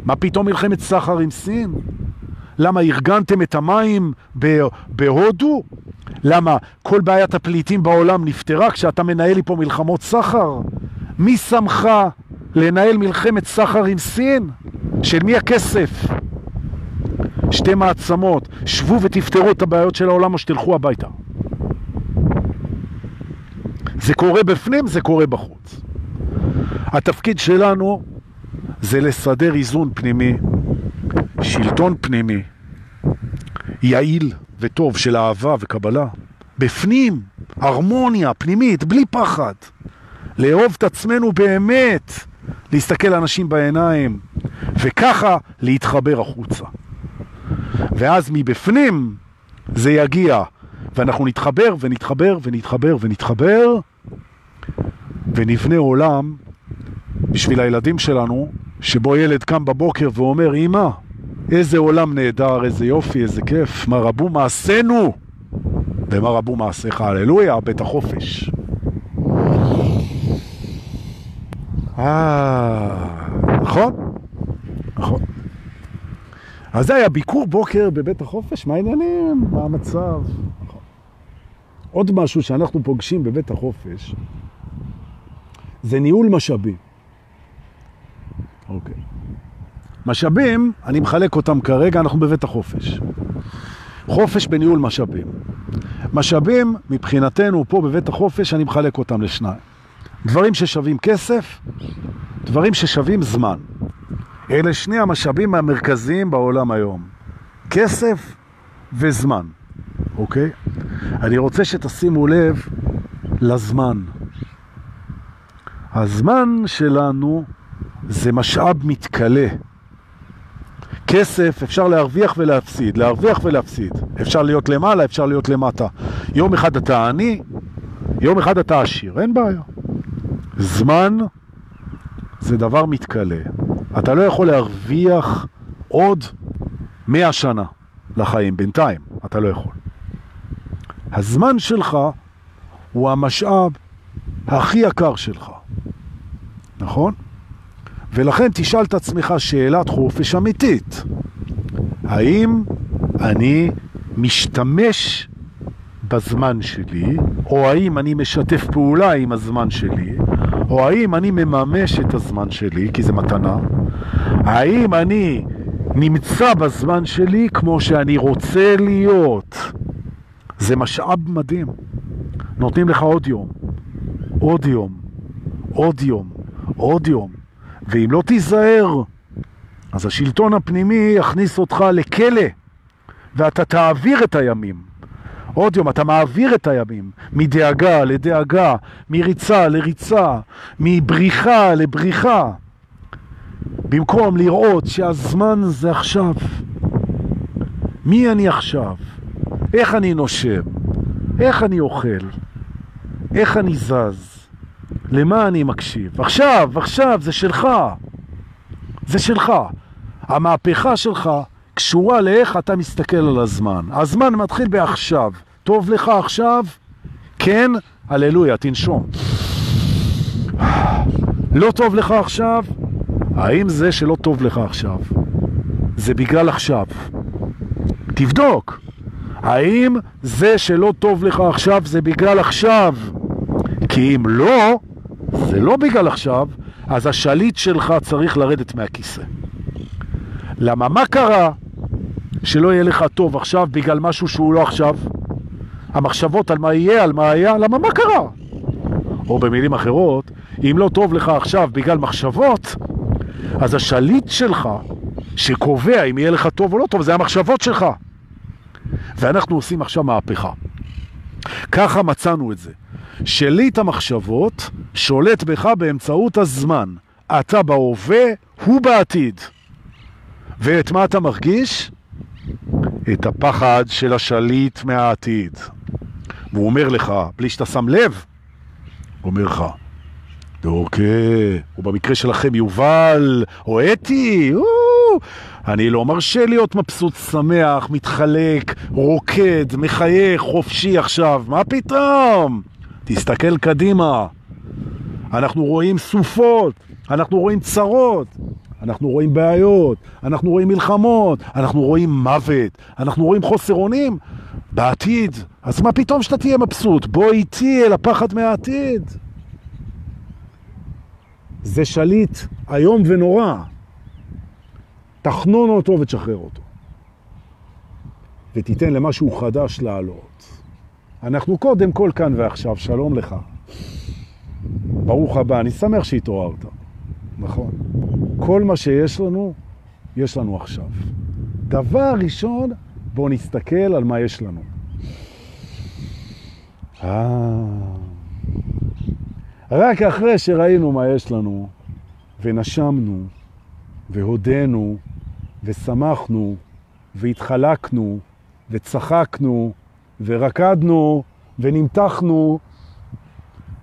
מה פתאום מלחמת סחר עם סין? למה ארגנתם את המים בהודו? למה כל בעיית הפליטים בעולם נפתרה כשאתה מנהל לי פה מלחמות סחר? מי שמך לנהל מלחמת סחר עם סין? של מי הכסף? שתי מעצמות, שבו ותפתרו את הבעיות של העולם או שתלכו הביתה. זה קורה בפנים, זה קורה בחוץ. התפקיד שלנו זה לסדר איזון פנימי, שלטון פנימי, יעיל וטוב של אהבה וקבלה. בפנים, הרמוניה פנימית, בלי פחד. לאהוב את עצמנו באמת, להסתכל לאנשים בעיניים, וככה להתחבר החוצה. ואז מבפנים זה יגיע, ואנחנו נתחבר ונתחבר ונתחבר ונתחבר, ונבנה עולם בשביל הילדים שלנו, שבו ילד קם בבוקר ואומר, אמא, איזה עולם נהדר, איזה יופי, איזה כיף, מה רבו מעשינו ומה רבו מעשיך, הללויה, בית החופש. אה, נכון? נכון. אז זה היה ביקור בוקר בבית החופש, מה העניינים? מה המצב? נכון. עוד משהו שאנחנו פוגשים בבית החופש זה ניהול משאבים. אוקיי. משאבים, אני מחלק אותם כרגע, אנחנו בבית החופש. חופש בניהול משאבים. משאבים, מבחינתנו, פה בבית החופש, אני מחלק אותם לשניים. דברים ששווים כסף, דברים ששווים זמן. אלה שני המשאבים המרכזיים בעולם היום. כסף וזמן, אוקיי? אני רוצה שתשימו לב לזמן. הזמן שלנו זה משאב מתקלה. כסף אפשר להרוויח ולהפסיד, להרוויח ולהפסיד. אפשר להיות למעלה, אפשר להיות למטה. יום אחד אתה עני, יום אחד אתה עשיר, אין בעיה. זמן זה דבר מתקלה. אתה לא יכול להרוויח עוד מאה שנה לחיים, בינתיים, אתה לא יכול. הזמן שלך הוא המשאב הכי יקר שלך, נכון? ולכן תשאל את עצמך שאלת חופש אמיתית. האם אני משתמש בזמן שלי, או האם אני משתף פעולה עם הזמן שלי, או האם אני מממש את הזמן שלי, כי זה מתנה, האם אני נמצא בזמן שלי כמו שאני רוצה להיות. זה משאב מדהים. נותנים לך עוד יום, עוד יום, עוד יום, עוד יום. ואם לא תיזהר, אז השלטון הפנימי יכניס אותך לכלא, ואתה תעביר את הימים. עוד יום, אתה מעביר את הימים, מדאגה לדאגה, מריצה לריצה, מבריחה לבריחה, במקום לראות שהזמן זה עכשיו. מי אני עכשיו? איך אני נושם? איך אני אוכל? איך אני זז? למה אני מקשיב? עכשיו, עכשיו, זה שלך. זה שלך. המהפכה שלך קשורה לאיך אתה מסתכל על הזמן. הזמן מתחיל בעכשיו. טוב לך עכשיו? כן? הללויה, תנשום. לא טוב לך עכשיו? האם זה שלא טוב לך עכשיו, זה בגלל עכשיו? תבדוק. האם זה שלא טוב לך עכשיו זה בגלל עכשיו? כי אם לא, זה לא בגלל עכשיו, אז השליט שלך צריך לרדת מהכיסא. למה? מה קרה שלא יהיה לך טוב עכשיו בגלל משהו שהוא לא עכשיו? המחשבות על מה יהיה, על מה היה, למה מה קרה? או במילים אחרות, אם לא טוב לך עכשיו בגלל מחשבות, אז השליט שלך, שקובע אם יהיה לך טוב או לא טוב, זה המחשבות שלך. ואנחנו עושים עכשיו מהפכה. ככה מצאנו את זה. שליט המחשבות שולט בך באמצעות הזמן. אתה בהווה, הוא בעתיד. ואת מה אתה מרגיש? את הפחד של השליט מהעתיד. והוא אומר לך, בלי שאתה שם לב, הוא אומר לך, דורקה, או במקרה שלכם יובל, או אתי. אני לא מרשה להיות מבסוט, שמח, מתחלק, רוקד, מחייך, חופשי עכשיו, מה פתאום? תסתכל קדימה. אנחנו רואים סופות, אנחנו רואים צרות, אנחנו רואים בעיות, אנחנו רואים מלחמות, אנחנו רואים מוות, אנחנו רואים חוסר אונים בעתיד. אז מה פתאום שאתה תהיה מבסוט? בוא איתי אל הפחד מהעתיד. זה שליט היום ונורא. תחנון אותו ותשחרר אותו. ותיתן למשהו חדש לעלות. אנחנו קודם כל כאן ועכשיו, שלום לך. ברוך הבא, אני שמח שהתעוררת. נכון. כל מה שיש לנו, יש לנו עכשיו. דבר ראשון, בואו נסתכל על מה יש לנו. אה... רק אחרי שראינו מה יש לנו, ונשמנו, והודנו, ושמחנו, והתחלקנו, וצחקנו, ורקדנו, ונמתחנו,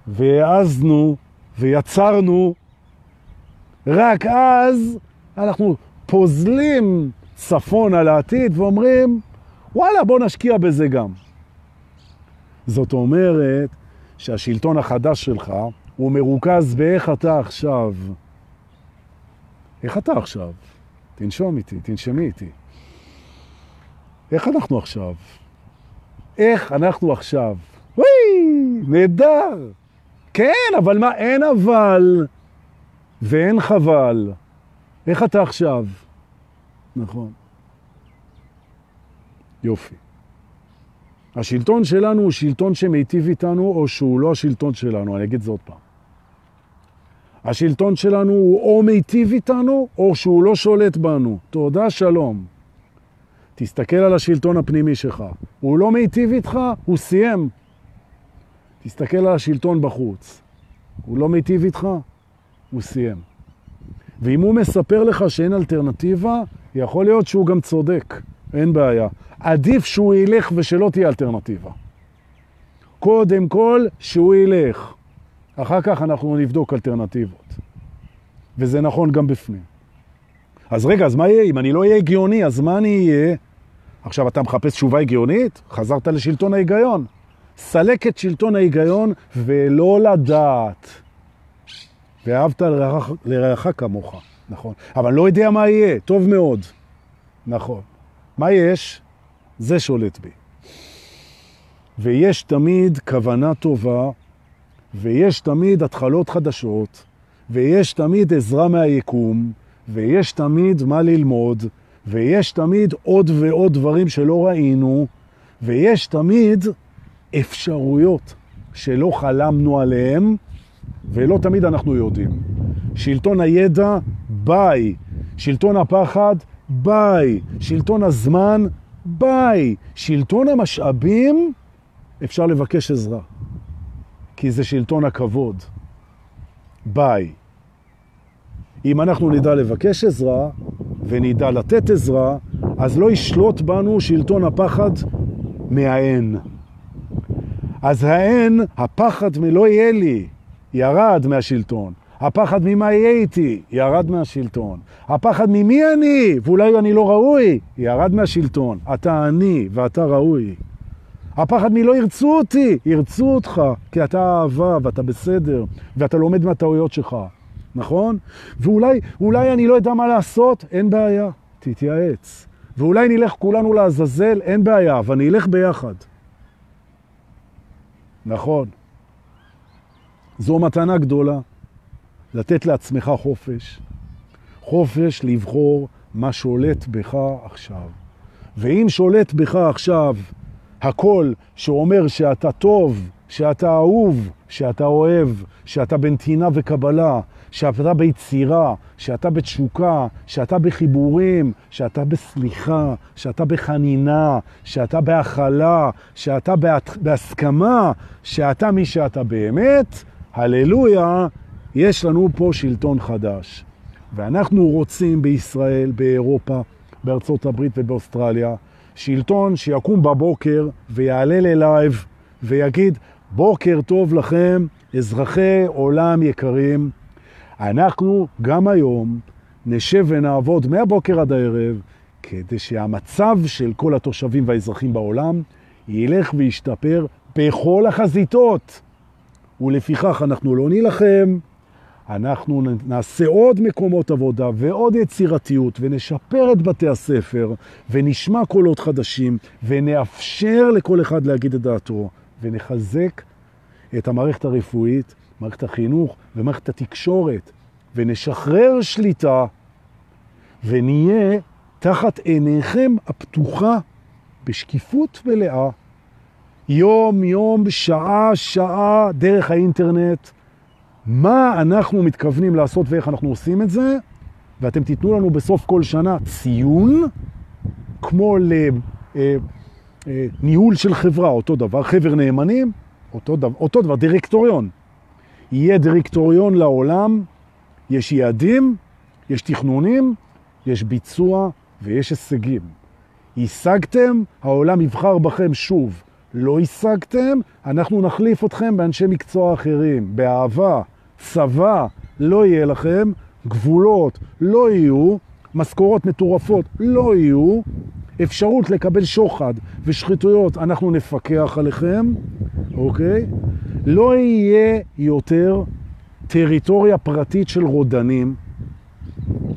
והעזנו, ויצרנו, רק אז אנחנו פוזלים צפון על העתיד ואומרים, וואלה, בוא נשקיע בזה גם. זאת אומרת שהשלטון החדש שלך הוא מרוכז באיך אתה עכשיו. איך אתה עכשיו? תנשום איתי, תנשמי איתי. איך אנחנו עכשיו? איך אנחנו עכשיו? וואי, נהדר. כן, אבל מה, אין אבל ואין חבל. איך אתה עכשיו? נכון. יופי. השלטון שלנו הוא שלטון שמיטיב איתנו, או שהוא לא השלטון שלנו, אני אגיד זה עוד פעם. השלטון שלנו הוא או מיטיב איתנו, או שהוא לא שולט בנו. תודה, שלום. תסתכל על השלטון הפנימי שלך. הוא לא מיטיב איתך, הוא סיים. תסתכל על השלטון בחוץ. הוא לא מיטיב איתך, הוא סיים. ואם הוא מספר לך שאין אלטרנטיבה, יכול להיות שהוא גם צודק, אין בעיה. עדיף שהוא ילך ושלא תהיה אלטרנטיבה. קודם כל, שהוא ילך. אחר כך אנחנו נבדוק אלטרנטיבות. וזה נכון גם בפנים. אז רגע, אז מה יהיה? אם אני לא אהיה הגיוני, אז מה אני אהיה? עכשיו, אתה מחפש תשובה הגיונית? חזרת לשלטון ההיגיון. סלק את שלטון ההיגיון ולא לדעת. ואהבת לרעך, לרעך כמוך, נכון. אבל לא יודע מה יהיה, טוב מאוד. נכון. מה יש? זה שולט בי. ויש תמיד כוונה טובה, ויש תמיד התחלות חדשות, ויש תמיד עזרה מהיקום, ויש תמיד מה ללמוד, ויש תמיד עוד ועוד דברים שלא ראינו, ויש תמיד אפשרויות שלא חלמנו עליהם, ולא תמיד אנחנו יודעים. שלטון הידע, ביי. שלטון הפחד, ביי. שלטון הזמן, ביי. שלטון המשאבים, אפשר לבקש עזרה. כי זה שלטון הכבוד. ביי. אם אנחנו נדע לבקש עזרה ונדע לתת עזרה, אז לא ישלוט בנו שלטון הפחד מהאין. אז האין, הפחד מלא יהיה לי, ירד מהשלטון. הפחד ממה יהיה איתי, ירד מהשלטון. הפחד ממי אני, ואולי אני לא ראוי, ירד מהשלטון. אתה אני ואתה ראוי. הפחד מלא ירצו אותי, ירצו אותך, כי אתה אהבה ואתה בסדר, ואתה לומד מהטעויות שלך, נכון? ואולי אולי אני לא יודע מה לעשות, אין בעיה, תתייעץ. ואולי נלך כולנו לעזאזל, אין בעיה, אבל נלך ביחד. נכון. זו מתנה גדולה, לתת לעצמך חופש. חופש לבחור מה שולט בך עכשיו. ואם שולט בך עכשיו הכל שאומר שאתה טוב, שאתה אהוב, שאתה אוהב, שאתה בנתינה וקבלה, שאתה ביצירה, שאתה בתשוקה, שאתה בחיבורים, שאתה בסליחה, שאתה בחנינה, שאתה בהכלה, שאתה בהסכמה, שאתה מי שאתה באמת, הללויה, יש לנו פה שלטון חדש. ואנחנו רוצים בישראל, באירופה, בארצות הברית ובאוסטרליה, שלטון שיקום בבוקר ויעלה ללייב ויגיד, בוקר טוב לכם, אזרחי עולם יקרים, אנחנו גם היום נשב ונעבוד מהבוקר עד הערב, כדי שהמצב של כל התושבים והאזרחים בעולם ילך וישתפר בכל החזיתות. ולפיכך אנחנו לא נילחם, אנחנו נעשה עוד מקומות עבודה ועוד יצירתיות ונשפר את בתי הספר ונשמע קולות חדשים ונאפשר לכל אחד להגיד את דעתו ונחזק את המערכת הרפואית, מערכת החינוך ומערכת התקשורת ונשחרר שליטה ונהיה תחת עיניכם הפתוחה בשקיפות מלאה יום יום, שעה שעה דרך האינטרנט מה אנחנו מתכוונים לעשות ואיך אנחנו עושים את זה, ואתם תיתנו לנו בסוף כל שנה ציון, כמו לניהול אה, של חברה, אותו דבר, חבר נאמנים, אותו דבר, אותו דבר, דירקטוריון. יהיה דירקטוריון לעולם, יש יעדים, יש תכנונים, יש ביצוע ויש הישגים. השגתם, העולם יבחר בכם שוב. לא השגתם, אנחנו נחליף אתכם באנשי מקצוע אחרים, באהבה, צבא לא יהיה לכם, גבולות לא יהיו, משכורות מטורפות לא יהיו, אפשרות לקבל שוחד ושחיתויות, אנחנו נפקח עליכם, אוקיי? לא יהיה יותר טריטוריה פרטית של רודנים,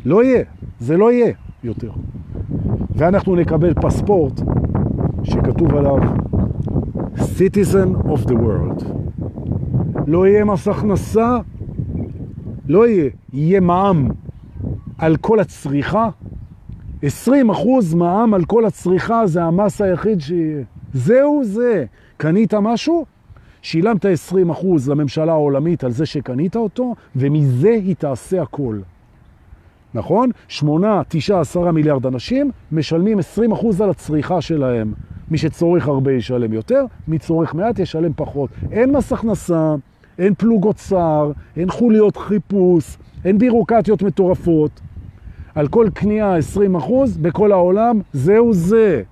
לא יהיה, זה לא יהיה יותר. ואנחנו נקבל פספורט שכתוב עליו Citizen of the World. לא יהיה מס הכנסה, לא יהיה, יהיה מע"מ על כל הצריכה. 20 אחוז מע"מ על כל הצריכה זה המס היחיד שיהיה. זהו זה. קנית משהו? שילמת 20 אחוז לממשלה העולמית על זה שקנית אותו, ומזה היא תעשה הכל. נכון? 8, 9, 10 מיליארד אנשים משלמים 20 אחוז על הצריכה שלהם. מי שצורך הרבה ישלם יותר, מי צורך מעט ישלם פחות. אין מס הכנסה, אין פלוגות שר, אין חוליות חיפוש, אין בירוקרטיות מטורפות. על כל קנייה 20 אחוז בכל העולם, זהו זה.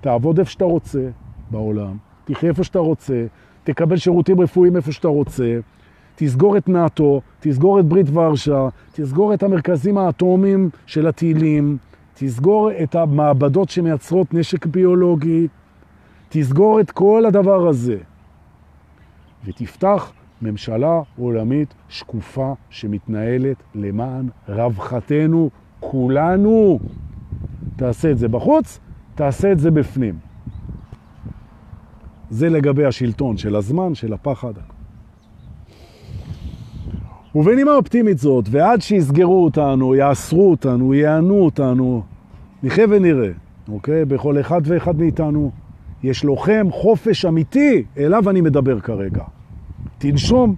תעבוד איפה שאתה רוצה בעולם, תחיה איפה שאתה רוצה, תקבל שירותים רפואיים איפה שאתה רוצה, תסגור את נאטו, תסגור את ברית ורשה, תסגור את המרכזים האטומיים של הטילים, תסגור את המעבדות שמייצרות נשק ביולוגי, תסגור את כל הדבר הזה, ותפתח ממשלה עולמית שקופה שמתנהלת למען רווחתנו כולנו. תעשה את זה בחוץ, תעשה את זה בפנים. זה לגבי השלטון של הזמן, של הפחד. ובנימה אופטימית זאת, ועד שיסגרו אותנו, יאסרו אותנו, יענו אותנו, נחיה ונראה, אוקיי? בכל אחד ואחד מאיתנו יש לוחם חופש אמיתי, אליו אני מדבר כרגע. תנשום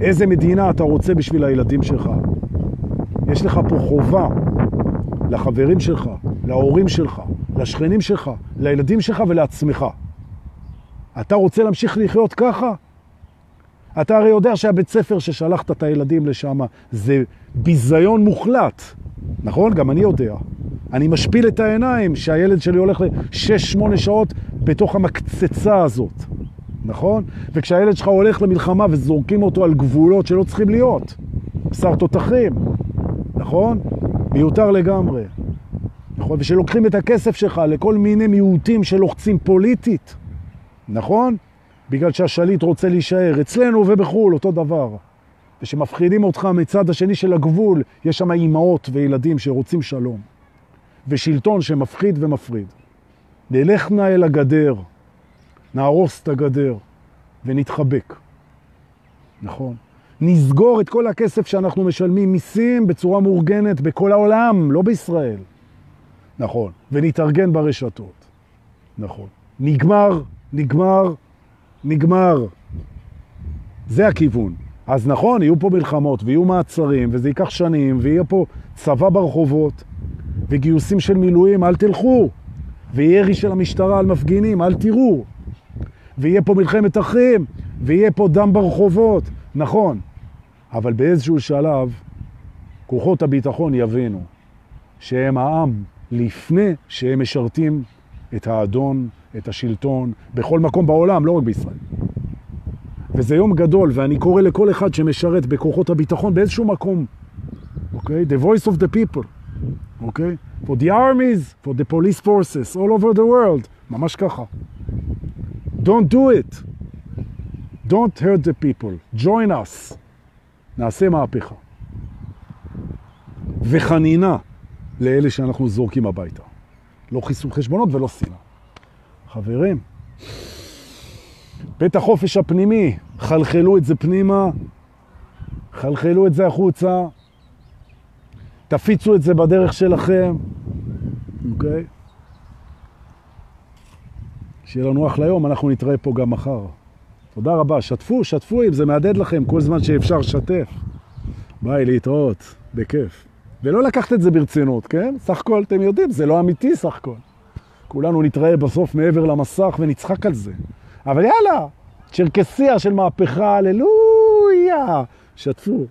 איזה מדינה אתה רוצה בשביל הילדים שלך. יש לך פה חובה לחברים שלך, להורים שלך, לשכנים שלך, לילדים שלך ולעצמך. אתה רוצה להמשיך לחיות ככה? אתה הרי יודע שהבית ספר ששלחת את הילדים לשם זה ביזיון מוחלט, נכון? גם אני יודע. אני משפיל את העיניים שהילד שלי הולך ל-6-8 שעות בתוך המקצצה הזאת. נכון? וכשהילד שלך הולך למלחמה וזורקים אותו על גבולות שלא צריכים להיות, בשר תותחים, נכון? מיותר לגמרי. נכון? ושלוקחים את הכסף שלך לכל מיני מיעוטים שלוחצים פוליטית, נכון? בגלל שהשליט רוצה להישאר אצלנו ובחו"ל, אותו דבר. ושמפחידים אותך מצד השני של הגבול, יש שם אימהות וילדים שרוצים שלום. ושלטון שמפחיד ומפריד. נלך נא אל הגדר, נהרוס את הגדר ונתחבק. נכון. נסגור את כל הכסף שאנחנו משלמים מיסים בצורה מאורגנת בכל העולם, לא בישראל. נכון. ונתארגן ברשתות. נכון. נגמר, נגמר, נגמר. זה הכיוון. אז נכון, יהיו פה מלחמות ויהיו מעצרים, וזה ייקח שנים, ויהיה פה צבא ברחובות, וגיוסים של מילואים, אל תלכו. וירי של המשטרה על מפגינים, אל תראו. ויהיה פה מלחמת אחים, ויהיה פה דם ברחובות. נכון, אבל באיזשהו שלב כוחות הביטחון יבינו שהם העם לפני שהם משרתים את האדון, את השלטון, בכל מקום בעולם, לא רק בישראל. וזה יום גדול, ואני קורא לכל אחד שמשרת בכוחות הביטחון באיזשהו מקום, אוקיי? The voice of the people, אוקיי? For the armies, for the police forces, all over the world, ממש ככה. Don't do it. Don't hurt the people. Join us. נעשה מהפכה. וחנינה לאלה שאנחנו זורקים הביתה. לא חיסול חשבונות ולא שנאה. חברים, בית החופש הפנימי, חלחלו את זה פנימה, חלחלו את זה החוצה, תפיצו את זה בדרך שלכם, אוקיי? שיהיה לנו אחלה יום, אנחנו נתראה פה גם מחר. תודה רבה, שתפו, שתפו אם זה מעדד לכם כל זמן שאפשר שתף. ביי, להתראות, בכיף. ולא לקחת את זה ברצינות, כן? סך הכל, אתם יודעים, זה לא אמיתי סך הכל. כולנו נתראה בסוף מעבר למסך ונצחק על זה. אבל יאללה, צ'רקסיה של מהפכה, הללויה, שתפו.